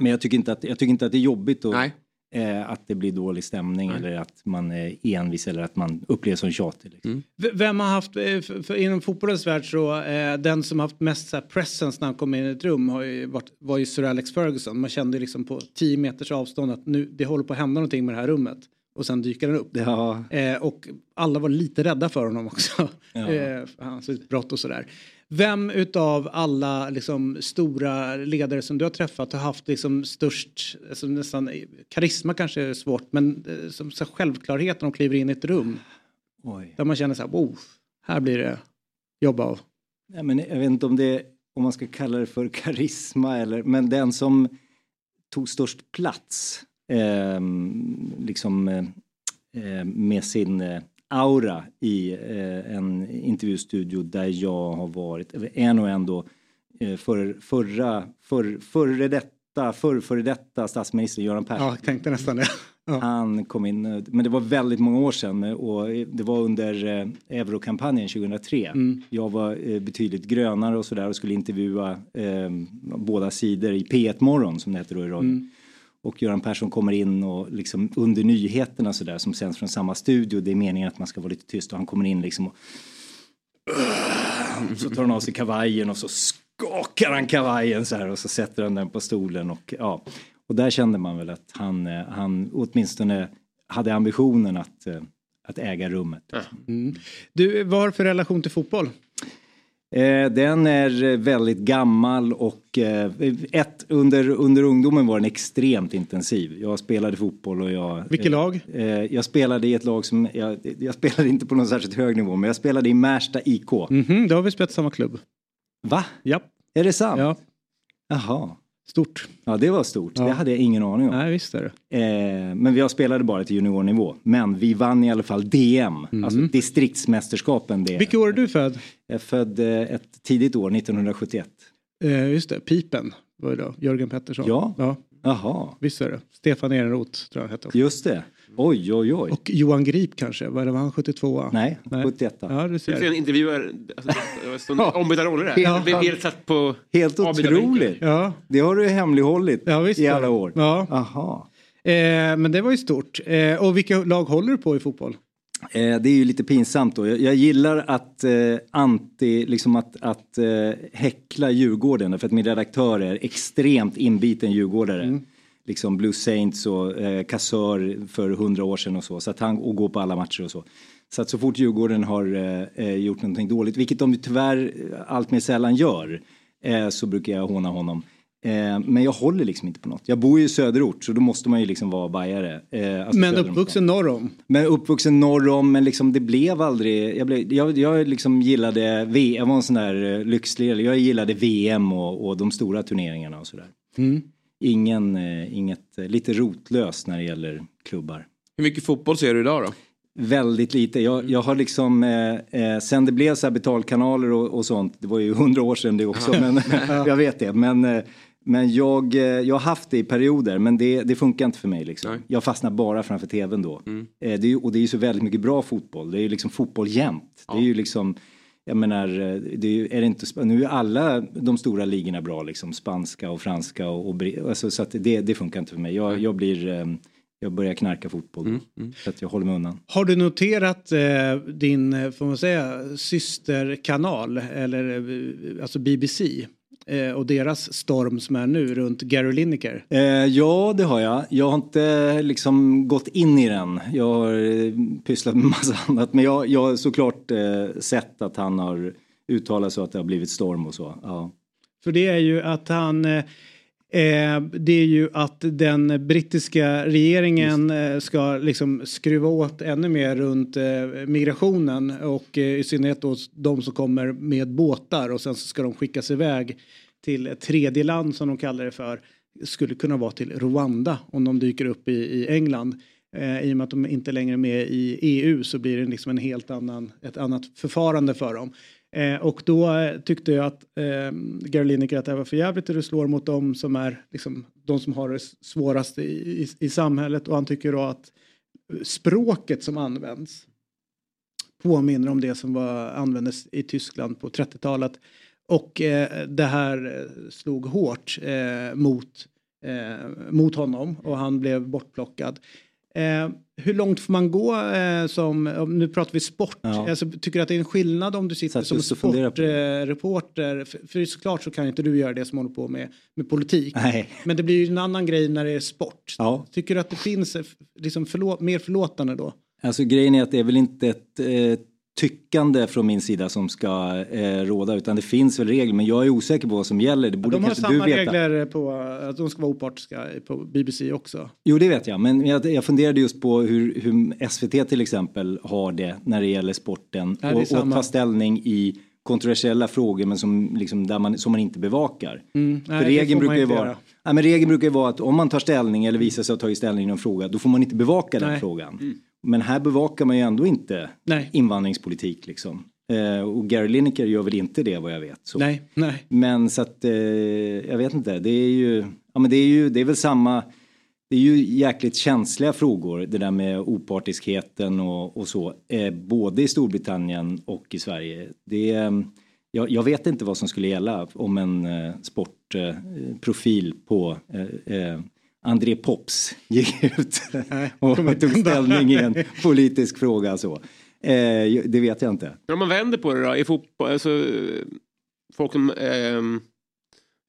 men jag tycker, inte att, jag tycker inte att det är jobbigt att, eh, att det blir dålig stämning eller att man är envis eller att man upplevs som tjatig. Liksom.
V- Vem har haft, eh, för, för inom fotbollens värld så, eh, den som haft mest så här, presence när han kom in i ett rum har ju varit, var ju Sir Alex Ferguson. Man kände liksom på 10 meters avstånd att nu, det håller på att hända någonting med det här rummet. Och sen dyker den upp.
Ja.
Eh, och alla var lite rädda för honom också.
Ja.
eh, hans utbrott och sådär. Vem utav alla liksom, stora ledare som du har träffat har haft liksom, störst, alltså, nästan, karisma kanske är svårt, men eh, som så självklarhet när de kliver in i ett rum?
Oj.
Där man känner så här, wow, här blir det jobb av.
Nej, men jag vet inte om, det, om man ska kalla det för karisma eller, men den som tog störst plats ehm, liksom eh, eh, med sin eh, aura i eh, en intervjustudio där jag har varit, eller är nog ändå eh, för, förra, för, före detta, för, före detta statsminister Göran Persson.
Ja, jag tänkte nästan det.
Han kom in, eh, men det var väldigt många år sedan eh, och det var under eh, Eurokampanjen 2003.
Mm.
Jag var eh, betydligt grönare och sådär och skulle intervjua eh, båda sidor i P1 Morgon som det heter då i radion.
Mm.
Och Göran Persson kommer in och liksom under nyheterna sådär som sänds från samma studio. Det är meningen att man ska vara lite tyst och han kommer in liksom och så tar han av sig kavajen och så skakar han kavajen så här och så sätter han den på stolen och ja. Och där kände man väl att han, eh, han åtminstone hade ambitionen att, eh, att äga rummet.
Mm. Du, vad har du för relation till fotboll?
Eh, den är eh, väldigt gammal och eh, ett, under, under ungdomen var den extremt intensiv. Jag spelade fotboll och jag...
Vilket lag?
Jag spelade i ett lag som, jag, jag spelade inte på någon särskilt hög nivå men jag spelade i Märsta IK.
Mhm, då har vi spelat samma klubb.
Va?
Ja.
Är det sant?
Ja.
Jaha.
Stort.
Ja det var stort,
Ja.
det hade jag ingen aning om.
Nej, visst är det.
Eh, men jag spelade bara till juniornivå. Men vi vann i alla fall DM, alltså distriktsmästerskapen. DM.
Vilket år är du född?
Jag är född eh, ett tidigt år, 1971.
Eh, just det, Pipen var det då. Jörgen Pettersson.
Ja.
ja.
Jaha.
Visst är det. Stefan Ehrenroth tror jag han hette. också.
Just det. Oj, oj, oj.
Och Johan Grip kanske, var, det, var han 72?
Nej, 71.
Ja, du
Du ser en
ser.
intervjuare, alltså, ombytta roller där.
Ja.
Jag blev helt satt på
Helt otroligt.
Ja.
Det har du hemlighållit
Ja, visst
i alla år.
Ja.
Aha.
Eh, men det var ju stort. Eh, och vilka lag håller du på i fotboll?
Eh, det är ju lite pinsamt då. Jag, jag gillar att eh, anti, liksom att, att eh, häckla Djurgården för att min redaktör är extremt inbiten djurgårdare. Liksom Blue Saints och eh, kassör för hundra år sedan och så. så att han, och går på alla matcher och så. Så att så fort Djurgården har eh, eh, gjort någonting dåligt, vilket de tyvärr eh, allt mer sällan gör, eh, så brukar jag håna honom. Eh, men jag håller liksom inte på något. Jag bor ju i söderort så då måste man ju liksom vara bajare. Eh, alltså
men uppvuxen norr om?
men uppvuxen norr om, men liksom det blev aldrig, jag, blev, jag, jag liksom gillade, v, jag var en sån där eh, lyxlig, jag gillade VM och, och de stora turneringarna och sådär.
Mm.
Ingen, eh, inget, eh, lite rotlöst när det gäller klubbar.
Hur mycket fotboll ser du idag då?
Väldigt lite. Jag, jag har liksom, eh, eh, sen det blev så betalkanaler och, och sånt, det var ju hundra år sedan det också, men jag vet det. Men, men jag, jag har haft det i perioder, men det, det funkar inte för mig. Liksom. Jag fastnar bara framför tvn då.
Mm.
Eh, det är, och det är ju så väldigt mycket bra fotboll. Det är ju liksom fotboll jämt. Det är ju liksom, jag menar, eh, det är, är det inte, nu är alla de stora ligorna bra, liksom spanska och franska och, och alltså, så att det, det funkar inte för mig. Jag, jag blir, eh, jag börjar knarka fotboll.
Mm,
Så att jag håller mig undan.
Har du noterat eh, din, eh, får man säga, systerkanal, eller alltså BBC? Eh, och deras storm som är nu runt Gary Lineker.
Eh, ja, det har jag. Jag har inte liksom gått in i den. Jag har eh, pysslat med massa annat. Men jag, jag har såklart eh, sett att han har uttalat så att det har blivit storm och så. Ja.
För det är ju att han eh, Eh, det är ju att den brittiska regeringen eh, ska liksom skruva åt ännu mer runt eh, migrationen och eh, i synnerhet då de som kommer med båtar och sen så ska de skickas iväg till ett tredje land som de kallar det för. Skulle kunna vara till Rwanda om de dyker upp i, i England. Eh, I och med att de inte längre är med i EU så blir det liksom en helt annan, ett annat förfarande för dem. Eh, och då eh, tyckte jag att eh, Gary Lineker att det var för jävligt hur det slår mot dem som är liksom, de som har det svårast i, i, i samhället och han tycker då att eh, språket som används påminner om det som var, användes i Tyskland på 30-talet. Och eh, det här eh, slog hårt eh, mot, eh, mot honom och han blev bortplockad. Eh, hur långt får man gå eh, som, om- nu pratar vi sport,
Ja.
alltså, tycker du att det är en skillnad om du sitter som sportreporter? för, för såklart så kan inte du göra det som håller på med, med politik.
Nej.
Men det blir ju en annan grej när det är sport.
Ja.
Tycker du att det finns eh, liksom förlåt, mer förlåtande då?
Alltså grejen är att det är väl inte ett eh, tyckande från min sida som ska eh, råda utan det finns väl regler men jag är osäker på vad som gäller. Det borde
De har samma regler på att de ska vara opartiska på BBC också.
Jo det vet jag men jag, jag funderade just på hur, hur SVT till exempel har det när det gäller sporten
Ja, det
och, och ta ställning i kontroversiella frågor men som, liksom, där man, som man inte bevakar.
Mm,
För
nej,
regeln brukar ju vara, nej, men regeln brukar ju vara att om man tar ställning eller visar sig ha tagit ställning i någon fråga då får man inte bevaka den
Nej.
frågan. Men här bevakar man ju ändå inte
Nej.
invandringspolitik liksom. Eh, och Gary Lineker gör väl inte det vad jag vet. Så.
Nej, nej.
Men så att eh, jag vet inte, det är ju, ja men det är ju, det är väl samma, det är ju jäkligt känsliga frågor det där med opartiskheten och, och så. Eh, både i Storbritannien och i Sverige. Det, eh, jag, jag vet inte vad som skulle gälla om en eh, sportprofil på eh, André Pops gick ut och tog ställning i en politisk fråga så. Eh, det vet jag inte.
Om man vänder på det då, i fotboll, alltså, folk som ehm,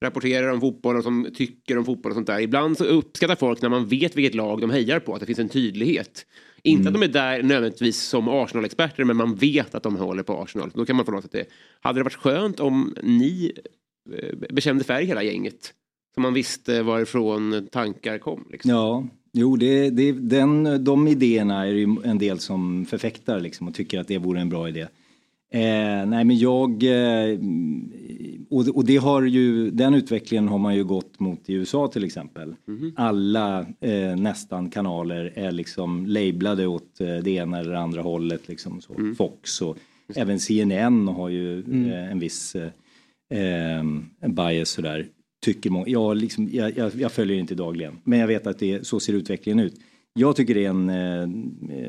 rapporterar om fotboll och som tycker om fotboll och sånt där. Ibland så uppskattar folk när man vet vilket lag de hejar på, att det finns en tydlighet. Inte att de är där nödvändigtvis som Arsenal-experter, men man vet att de håller på Arsenal. Då kan man få något att det. Hade det varit skönt om ni eh, bekände färg hela gänget? Så man visste varifrån tankar kom. Liksom.
Ja, jo det, det, den, de idéerna är det ju en del som förfäktar liksom och tycker att det vore en bra idé. Eh, nej men jag, eh, och, och det har ju, den utvecklingen har man ju gått mot i USA till exempel. Alla eh, nästan kanaler är liksom lablade åt eh, det ena eller andra hållet liksom så. Fox och även CNN har ju
Mm.
eh, en viss eh, bias sådär. Tycker många, jag, liksom, jag, jag, jag följer inte dagligen men jag vet att det, så ser utvecklingen ut. Jag tycker det är en eh,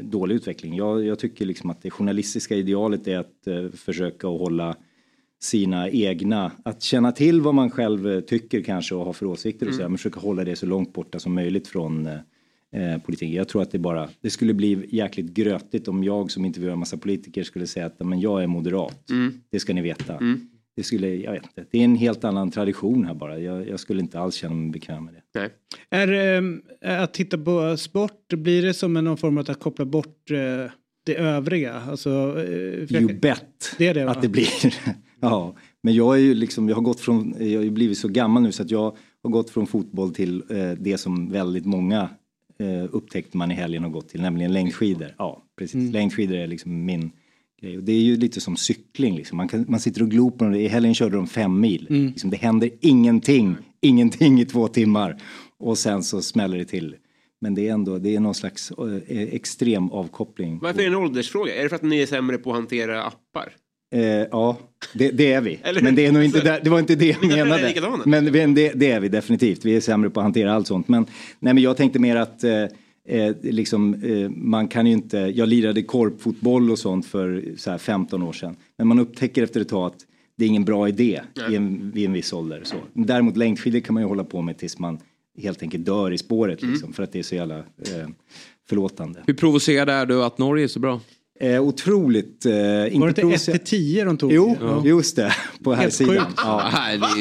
dålig utveckling. Jag, jag tycker liksom att det journalistiska idealet är att eh, försöka att hålla sina egna, att känna till vad man själv eh, tycker kanske och har för åsikter och
Mm.
så, men försöka hålla det så långt borta som möjligt från eh, eh, politiken. Jag tror att det bara, det skulle bli jäkligt grötigt om jag som intervjuar en massa politiker skulle säga att men jag är moderat.
Mm.
Det ska ni veta.
Mm.
Det skulle, jag vet inte, det är en helt annan tradition här bara. Jag, jag skulle inte alls känna mig bekväm med det.
Nej.
Är eh, att titta på sport, blir det som en någon form av att koppla bort eh, det övriga? Alltså, eh, jag-
You bet
Det är det, va?
att det blir. ja, men jag är ju liksom, jag har gått från, jag har ju blivit så gammal nu så att jag har gått från fotboll till eh, det som väldigt många upptäckte man i helgen har gått till, nämligen längdskidor. Ja, precis.
Mm.
Längdskidor är liksom min grej. Och det är ju lite som cykling liksom. Man, kan, man sitter och glor på det. I helgen körde de fem mil.
Mm.
Liksom, det händer ingenting, ingenting i två timmar. Och sen så smäller det till. Men det är ändå, det är någon slags eh, extrem avkoppling.
Varför är det en åldersfråga? Är det för att ni är sämre på att hantera appar?
Eh, ja, det, det är vi. Men det, är nog inte där, det var inte det jag menade. Men det, det är vi definitivt. Vi är sämre på att hantera allt sånt. Men, nej, men jag tänkte mer att eh, eh, liksom, eh, man kan ju inte... Jag lirade korpfotboll och sånt för så här 15 år sedan. Men man upptäcker efter ett tag att det är ingen bra idé i en, vid en viss ålder. Så. Däremot längdskidor kan man ju hålla på med tills man helt enkelt dör i spåret.
Mm.
Liksom, för att det är så jävla eh, förlåtande.
Hur provocerad är du att Norge är så bra?
Eh, otroligt... Eh, inte
Var det inte 1
provocer-
till 10 de tog?
Jo,
Ja.
just det. På här
Helt
sidan. Ja.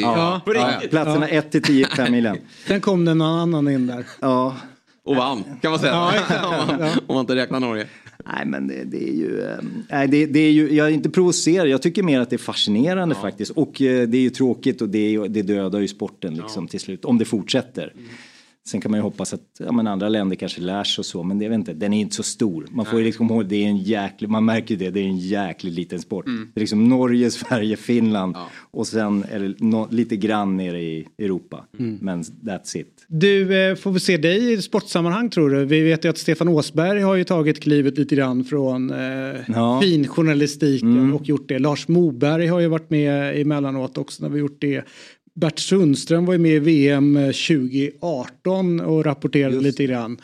Ja. Ja. Platserna
Ja.
1 till 10 fem milen.
Sen kom det någon annan in där.
Ja.
Och vann, kan man säga.
Ja,
om, man,
Ja.
om man inte räknar Norge.
Nej men det, det är ju, eh, nej, det, det är ju, jag är inte provocerad, jag tycker mer att det är fascinerande faktiskt. Och eh, det är ju tråkigt och det, det dödar ju sporten liksom till slut, om det fortsätter. Sen kan man ju hoppas att ja, men andra länder kanske lär sig och så, men det, vet inte, den är inte så stor. Man får ju liksom ihåg, det är en jäklig, man märker ju det, det är en jäkligt liten sport.
Mm.
Det är liksom Norge, Sverige, Finland och sen är det nå- lite grann nere i Europa.
Mm.
Men that's it.
Du, eh, får vi se dig i sportsammanhang tror du? Vi vet ju att Stefan Åsberg har ju tagit klivet lite grann från eh,
Ja.
finjournalistiken och gjort det. Lars Moberg har ju varit med emellanåt också när vi gjort det. Bert Sundström var ju med i VM 2018 och rapporterade lite grann.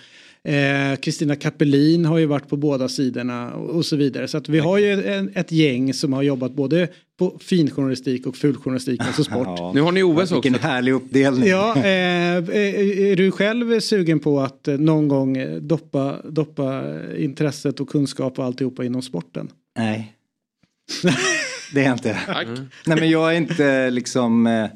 Eh, Kristina Kappelin har ju varit på båda sidorna och, och så vidare. Så att vi har ju en, ett gäng som har jobbat både på finjournalistik och fuljournalistik, alltså sport.
Ja.
Nu har ni OS
Vilken
också.
härlig uppdelning.
Ja, eh, är är du själv sugen på att eh, någon gång eh, doppa, doppa intresset och kunskap och alltihopa inom sporten?
Nej. det är jag inte. Nej men jag är inte liksom, eh,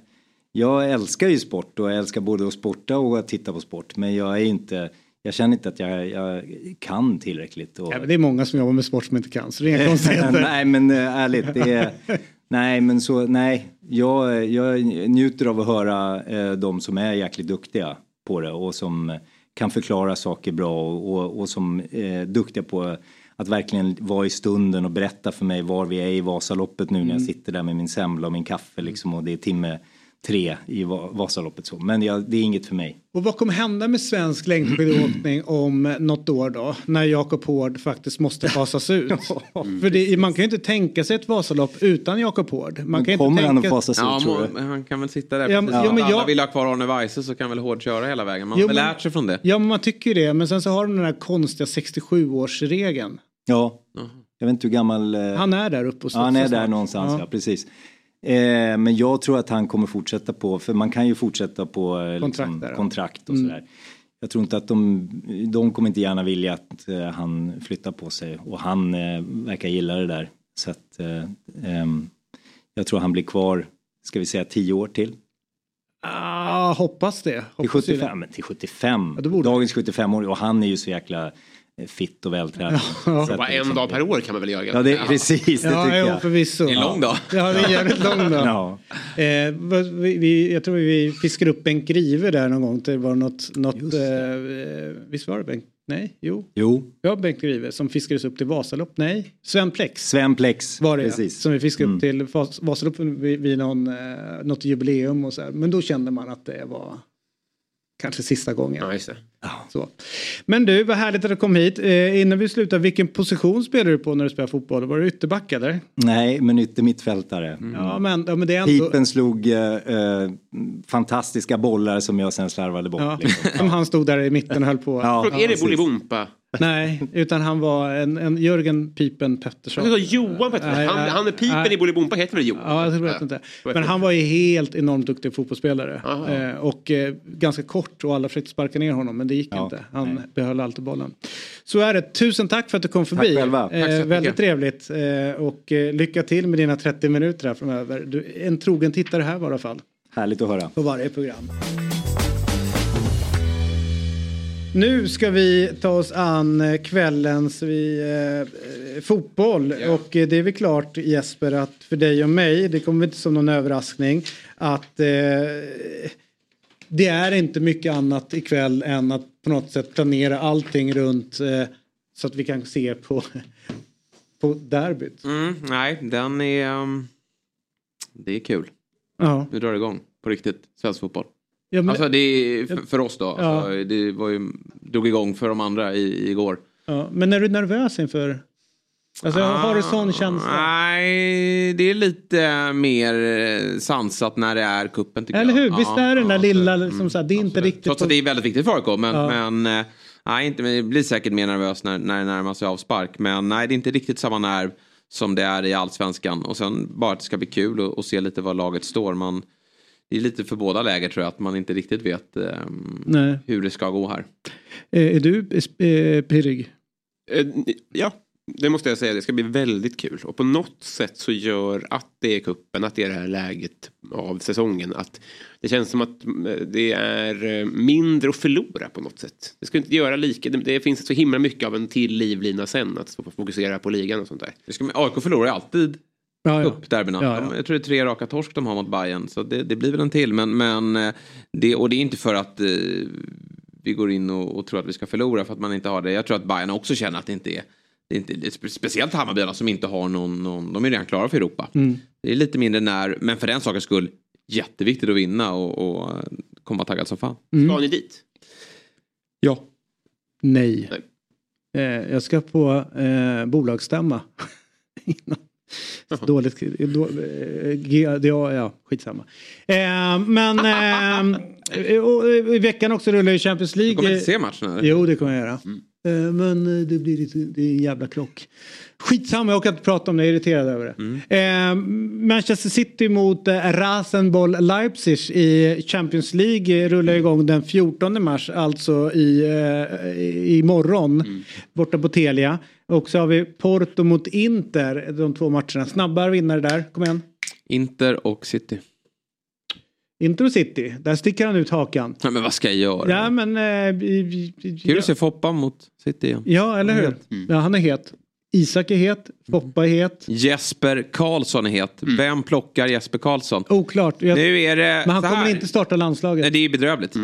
jag älskar ju sport och jag älskar både att sporta och att titta på sport. Men jag är inte, jag känner inte att jag, jag kan tillräckligt. Och...
Ja, det är många som jobbar med sport som inte kan, så det är inga konstigheter.
nej men eh, ärligt, det är, nej men så, nej. Jag, jag njuter av att höra eh, de som är jäkligt duktiga på det och som kan förklara saker bra och, och, och som är duktiga på att verkligen vara i stunden och berätta för mig var vi är i Vasaloppet nu när jag
Mm.
sitter där med min semla och min kaffe liksom och det är timme tre i Va- Vasaloppet. Så. Men jag, det är inget för mig.
Och vad kommer hända med svensk längdskidåkning om något år då? När Jakob Hård faktiskt måste fasas ut. För det, man kan ju inte tänka sig ett Vasalopp utan Jakob Hård. Man kan inte tänka...
ja, må- men Han kan väl sitta där
Ja,
precis
ja, men
alla
jag-
vill ha kvar Arne Weise så kan väl Hård köra hela vägen. Man har väl lärt sig från det.
Ja men man tycker ju det. Men sen så har de den här konstiga 67-årsregeln.
Ja, jag vet inte hur gammal... eh,
Han är där uppe och
Ja, han är där någonstans, ja,
Ja.
precis. Eh, men jag tror att han kommer fortsätta på, för man kan ju fortsätta på eh,
Kontrakt
liksom,
ja.
kontrakt och
Mm.
sådär. Jag tror inte att de, de kommer inte gärna vilja att eh, han flyttar på sig och han eh, verkar gilla det där. Så att eh, ehm, jag tror han blir kvar, ska vi säga tio år till?
Ah, hoppas det.
Till
Hoppas det.
75, men till 75. Dagens 75 år och han är ju så jäkla fitt och vältränad. Så att
Bara
liksom-
en dag per år kan man väl göra?
Ja, det, precis, det
Ja,
tycker jag.
förvisso.
Det är en lång dag.
Ja, det är en jävligt lång dag.
Ja.
Eh, vi, vi, jag tror vi fiskade upp Bengt Grive där någon gång. Det var något, något eh, visst var det Bengt? Nej, jo.
Jo,
Ja, Bengt Grive som fiskades upp till Vasalopp. Nej, Sven Plex
Sven Plex.
var det ja,
precis.
Som vi fiskade
Mm.
upp till Vas- Vasalopp vid, vid någon, eh, något jubileum och så här. Men då kände man att det var kanske sista gången.
Ja, just det.
Så. Men du, vad härligt att du kom hit. Eh, innan vi slutar, vilken position spelar du på när du spelar fotboll? Var du ytterback eller?
Nej, men ytter mittfältare.
Ja, men, ja, men det är ändå...
Pipen slog eh, eh, fantastiska bollar som jag sen slarvade bort.
Ja,
Liksom.
som han stod där i mitten och höll på.
Ja,
Är det. Bolibompa?
Nej, utan han var en, en Jörgen Pipen Pettersson.
Jag Johan Pettersson.
Nej,
Han,
nej,
han är pipen
nej.
i Bolibompa heter väl Johan?
Ja, jag vet inte. Men han var ju helt enormt duktig fotbollsspelare. Eh, och eh, ganska kort och alla försökte sparka ner honom men det gick
Ja,
inte. Han behöll alltid bollen. Så är det. Tusen tack för att du kom förbi.
själva. Tack så
Eh,
mycket.
väldigt trevligt. Eh, och lycka till med dina 30 minuter här framöver. Du en trogen tittare här i alla fall.
Härligt att höra.
På varje program. Nu ska vi ta oss an eh, kvällens vi, eh, fotboll och eh, det är väl klart Jesper att för dig och mig, det kommer inte som någon överraskning, att eh, det är inte mycket annat ikväll än att på något sätt planera allting runt eh, så att vi kan se på, på derbyt.
Mm, nej, den är... um, det är kul.
Ja.
Nu drar det igång på riktigt, svensk fotboll.
Ja, men-
alltså det är för, för oss då.
Ja.
Alltså, det var ju, drog igång för de andra i, igår.
Ja, men är du nervös inför? Alltså, har du sån känsla?
Nej, det är lite mer eh, sansat när det är kuppen tycker
Eller
jag.
hur? Visst
Ja,
är det den där
ja,
lilla, liksom så här, det är inte riktigt...
Trots att det är väldigt viktigt för AIK. Men,
Ja.
men, eh, nej, inte, men jag blir säkert mer nervös när, när det närmar sig avspark. Men nej, det är inte riktigt samma nerv som det är i allsvenskan. Och sen bara att det ska bli kul och, och se lite var laget står. Man, det är lite för båda läger tror jag att man inte riktigt vet eh,
Nej.
hur det ska gå här.
Eh, Är du eh, pirrig?
Eh, Ja, det måste jag säga. Det ska bli väldigt kul. Och på något sätt så gör att det är kuppen, att det är det här läget av säsongen. Att det känns som att eh, det är mindre att förlora på något sätt. Det ska inte göra lika. Det, finns så himla mycket av en till livlina sen. Att fokusera på ligan och sånt där.
AIK förlorar ju alltid
ja. Ja, ja.
De- Jag tror det är tre raka torsk de har mot Bayern Så det, det blir väl en till. Men, men eh, det, och det är inte för att eh, vi går in och, och tror att vi ska förlora för att man inte har det. Jag tror att Bayern också känner att det inte är det är inte, det är spe- speciellt Hammarbyarna som inte har någon, någon, de är redan klara för Europa.
Mm.
Det är lite mindre när, men för den sakens skull jätteviktigt att vinna och, och eh, komma taggad som fan.
Mm.
Ska ni dit?
Ja.
Nej. Eh, jag ska på eh, bolagsstämma. Dåligt. Då, eh, det, ja, ja, skitsamma. Eh, men eh, eh, i veckan också rullar ju Champions League.
Du kommer inte se matchen eller?
Jo, det kommer jag göra. Eh, men eh, det blir lite, det är en jävla klock. Skitsamma, jag orkar inte prata om det, jag är irriterad över det. Eh, Manchester City mot eh, Rasenboll Leipzig i Champions League rullar igång den 14 mars, alltså i, eh, imorgon, borta på Telia. Och så har vi Porto mot Inter, de två matcherna. Snabba vinnare där, kom igen.
Inter och City.
Inter och City, där sticker han ut hakan.
Ja, men vad ska jag göra?
Ja men... Eh,
Kul att se Foppa mot City igen.
Ja, eller hur? Ja, han är het. Isak är het, Foppa är het.
Jesper Karlsson är het. Vem plockar Jesper Karlsson?
Oklart. Jag,
Nu är det
men han kommer inte starta landslaget.
Nej, det är bedrövligt.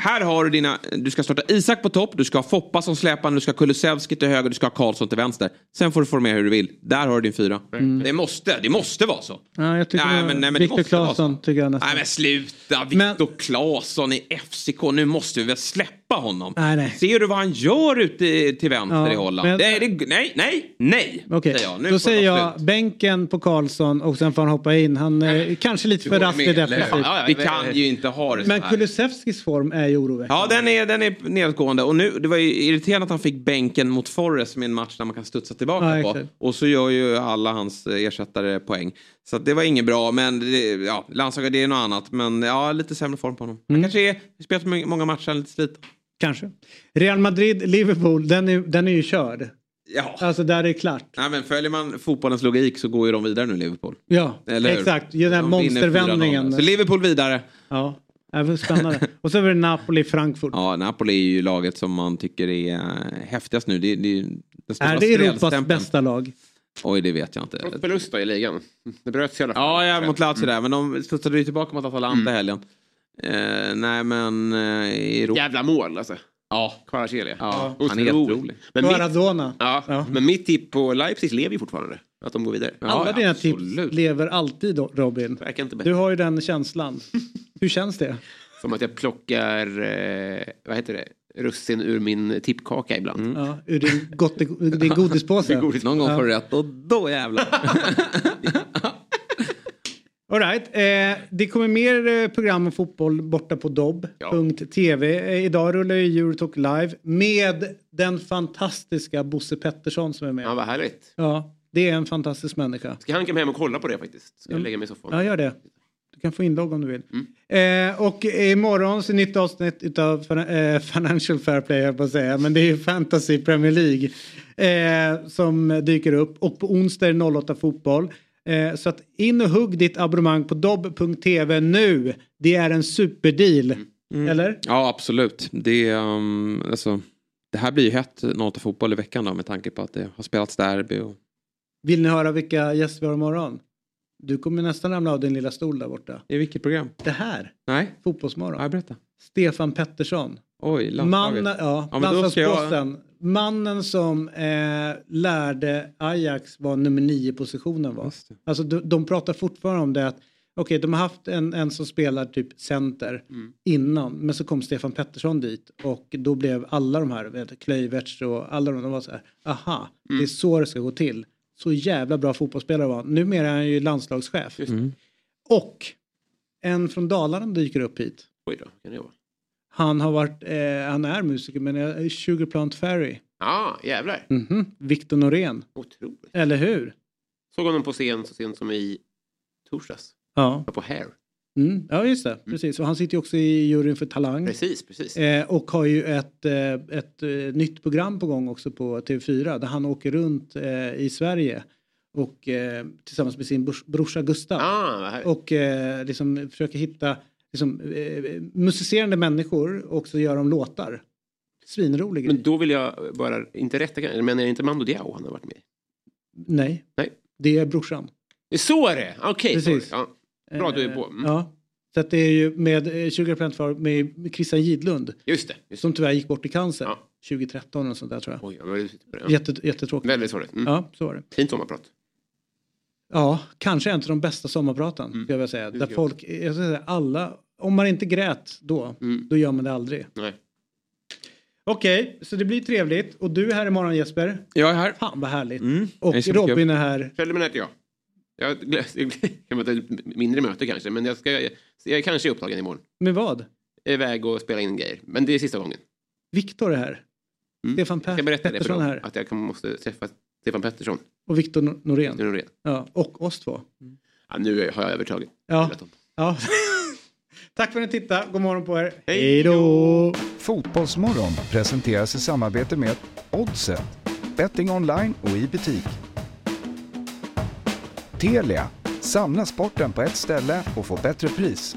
Här har du dina, du ska starta Isak på topp, du ska ha Foppa som släpande, du ska ha Kulusevski till höger, du ska ha Karlsson till vänster. Sen får du formera hur du vill. Där har du din fyra.
Mm.
Det måste, det måste vara så.
Ja, jag tycker
Nej, men- nej, men
Viktor Claesson tycker jag nästan.
Nej men sluta, Viktor Claesson i FCK. Nu måste vi väl släppa honom.
Nej, nej.
Ser du vad han gör ute i- till vänster
Ja,
i Holland?
men-
Nej, det, nej, nej, nej.
Okej,
säger jag. Nu
då säger jag
slut.
bänken på Karlsson och sen får han hoppa in. Han är kanske lite för defensivt.
Ja, ja, vi kan ju inte ha det så
Men. Kulusevskis form är ju oroväckande.
Ja, den är, den är nedgående. Och nu, det var ju irriterande att han fick bänken mot Forrest med en match där man kan studsa tillbaka
Ja,
på. Och så gör ju alla hans eh, ersättare poäng. Så det var inget bra, men det, ja, landslaget det är något annat. Men ja, lite sämre form på honom.
Mm.
Han kanske är, spelat må- många matcher, lite sliten.
Kanske. Real Madrid, Liverpool, den är, den är ju körd.
Ja.
Alltså där är det klart.
Nej, men följer man fotbollens logik så går ju de vidare nu, Liverpool.
Ja,
Eller hur?
exakt. Den här
De
monstervändningen.
4-0. Så Liverpool vidare.
Ja, det var spännande. och så var det Napoli, Frankfurt.
Ja, Napoli är ju laget som man tycker är eh, häftigast nu. Det, det, stora
Är det Europas bästa lag?
Oj, det vet jag inte.
Trots förlust i ligan. Det bröts i alla fall.
Ja, ja mot Lazio
Mm.
där. Men de studsade ju tillbaka mot Atalanta i helgen. Eh, nej, men... Eh, i Europa.
Jävla mål alltså.
Ja.
Kvaratskhelia.
Ja, han är
Otroligt.
jätterolig.
Men mitt,
Maradona.
ja, men mitt tipp på Leipzig lever ju fortfarande. Att de går vidare.
Alla dina tips lever alltid Robin.
Verkar inte bättre.
Du har ju den känslan. Hur känns det?
Som att jag plockar, eh, vad heter det, russin ur min tippkaka ibland.
Ja, ur din, gott, din godispåse.
Din godispåse.
Någon gång
Ja.
får du rätt och då jävlar.
All right. eh, det kommer mer eh, program om fotboll borta på dobb.tv. Eh, idag rullar ju Eurotalk live med den fantastiska Bosse Pettersson som är med.
Ja, vad härligt.
Ja, det är en fantastisk människa.
Ska han komma hem och kolla på det faktiskt? Ska jag lägga mig i soffan?
Ja, gör det. Du kan få inlogg om du vill.
Mm.
Eh, och imorgon så är nytt avsnitt av eh, Financial Fair Play, jag på att säga. Men det är ju Fantasy Premier League eh, som dyker upp. Och på onsdag är det 08 fotboll. Eh, så att in och hugg ditt abonnemang på dobb.tv nu. Det är en superdeal.
Mm.
Eller?
Ja, absolut. Det, um, alltså, det här blir ju hett 08 fotboll i veckan då med tanke på att det har spelats derby. Och...
Vill ni höra vilka gäster vi har imorgon? Du kommer nästan ramla av din lilla stol där borta.
I vilket program?
Det här.
Nej.
Fotbollsmorgon.
Ja, berätta.
Stefan Pettersson.
Oj, landslaget.
Mannen, ja,
Ja, men
Mannen som eh, lärde Ajax vad nummer nio positionen var. Alltså de, de pratar fortfarande om det att okej, de har haft en, en som spelar typ center
Mm.
innan, men så kom Stefan Pettersson dit och då blev alla de här, vet, Klöiverts och alla de, de var så här, aha,
Mm.
det är så det ska gå till. Så jävla bra fotbollsspelare var. Numera är han ju landslagschef.
Mm.
Och en från Dalarna dyker upp hit.
Oj då, kan det vara?
Han har varit, eh, han är musiker men är Sugarplant Fairy.
Ja, jävlar.
Mhm. Victor Norén.
Otroligt.
Eller hur?
Såg honom på scen så sent som i torsdags.
Ja.
På Hair.
Mm. Ja just det, precis. Och han sitter ju också i juryn för Talang.
Precis, precis.
Eh, och har ju ett, eh, ett eh, nytt program på gång också på TV4 där han åker runt eh, i Sverige och eh, tillsammans med sin brors, brorsa Gustav.
Ah,
och eh, liksom försöker hitta liksom, eh, musicerande människor och så gör de låtar. Svinrolig grej.
Men då vill jag bara, inte rätta men är det inte Mando Diao han har varit med i?
Nej.
Nej.
Det är brorsan.
Så är det! Okej, sorry. ja. Bra du är på. Mm.
Ja. Så att det är ju med eh, 20 Fairy med med Christian Gidlund.
Just det. Just
Som tyvärr gick bort i cancer. 2013 och sånt där tror jag.
Oj, jag var det.
Jätte, jättetråkigt.
Väldigt sorgligt. Mm.
Ja, så var det.
Fint sommarprat.
Ja, kanske en av de bästa sommarpraten.
Mm.
Jag vilja säga. Där
jag
folk, jag ska säga, alla, om man inte grät då, då gör man det aldrig.
Nej.
Okej, så det blir trevligt. Och du är här imorgon Jesper.
Jag är här.
Fan vad härligt.
Mm.
Och
bli
Robin är här.
Preliminärt ja. Jag jag ett mindre möte kanske, men jag, ska, jag är kanske upptagen imorgon.
Med vad?
Iväg och spela in grejer. Men det är sista gången.
Viktor är här. Stefan
Jag ska det för
Pettersson
dem,
är här.
att jag måste träffa Stefan Pettersson.
Och Viktor Nor- Norén.
Norén.
Ja, och oss två.
Ja, nu har jag övertagit.
Ja. ja. Tack för att ni tittade. God morgon på er. Hej då!
Fotbollsmorgon presenteras i samarbete med Oddset, betting online och i butik. Telia, samla sporten på ett ställe och få bättre pris.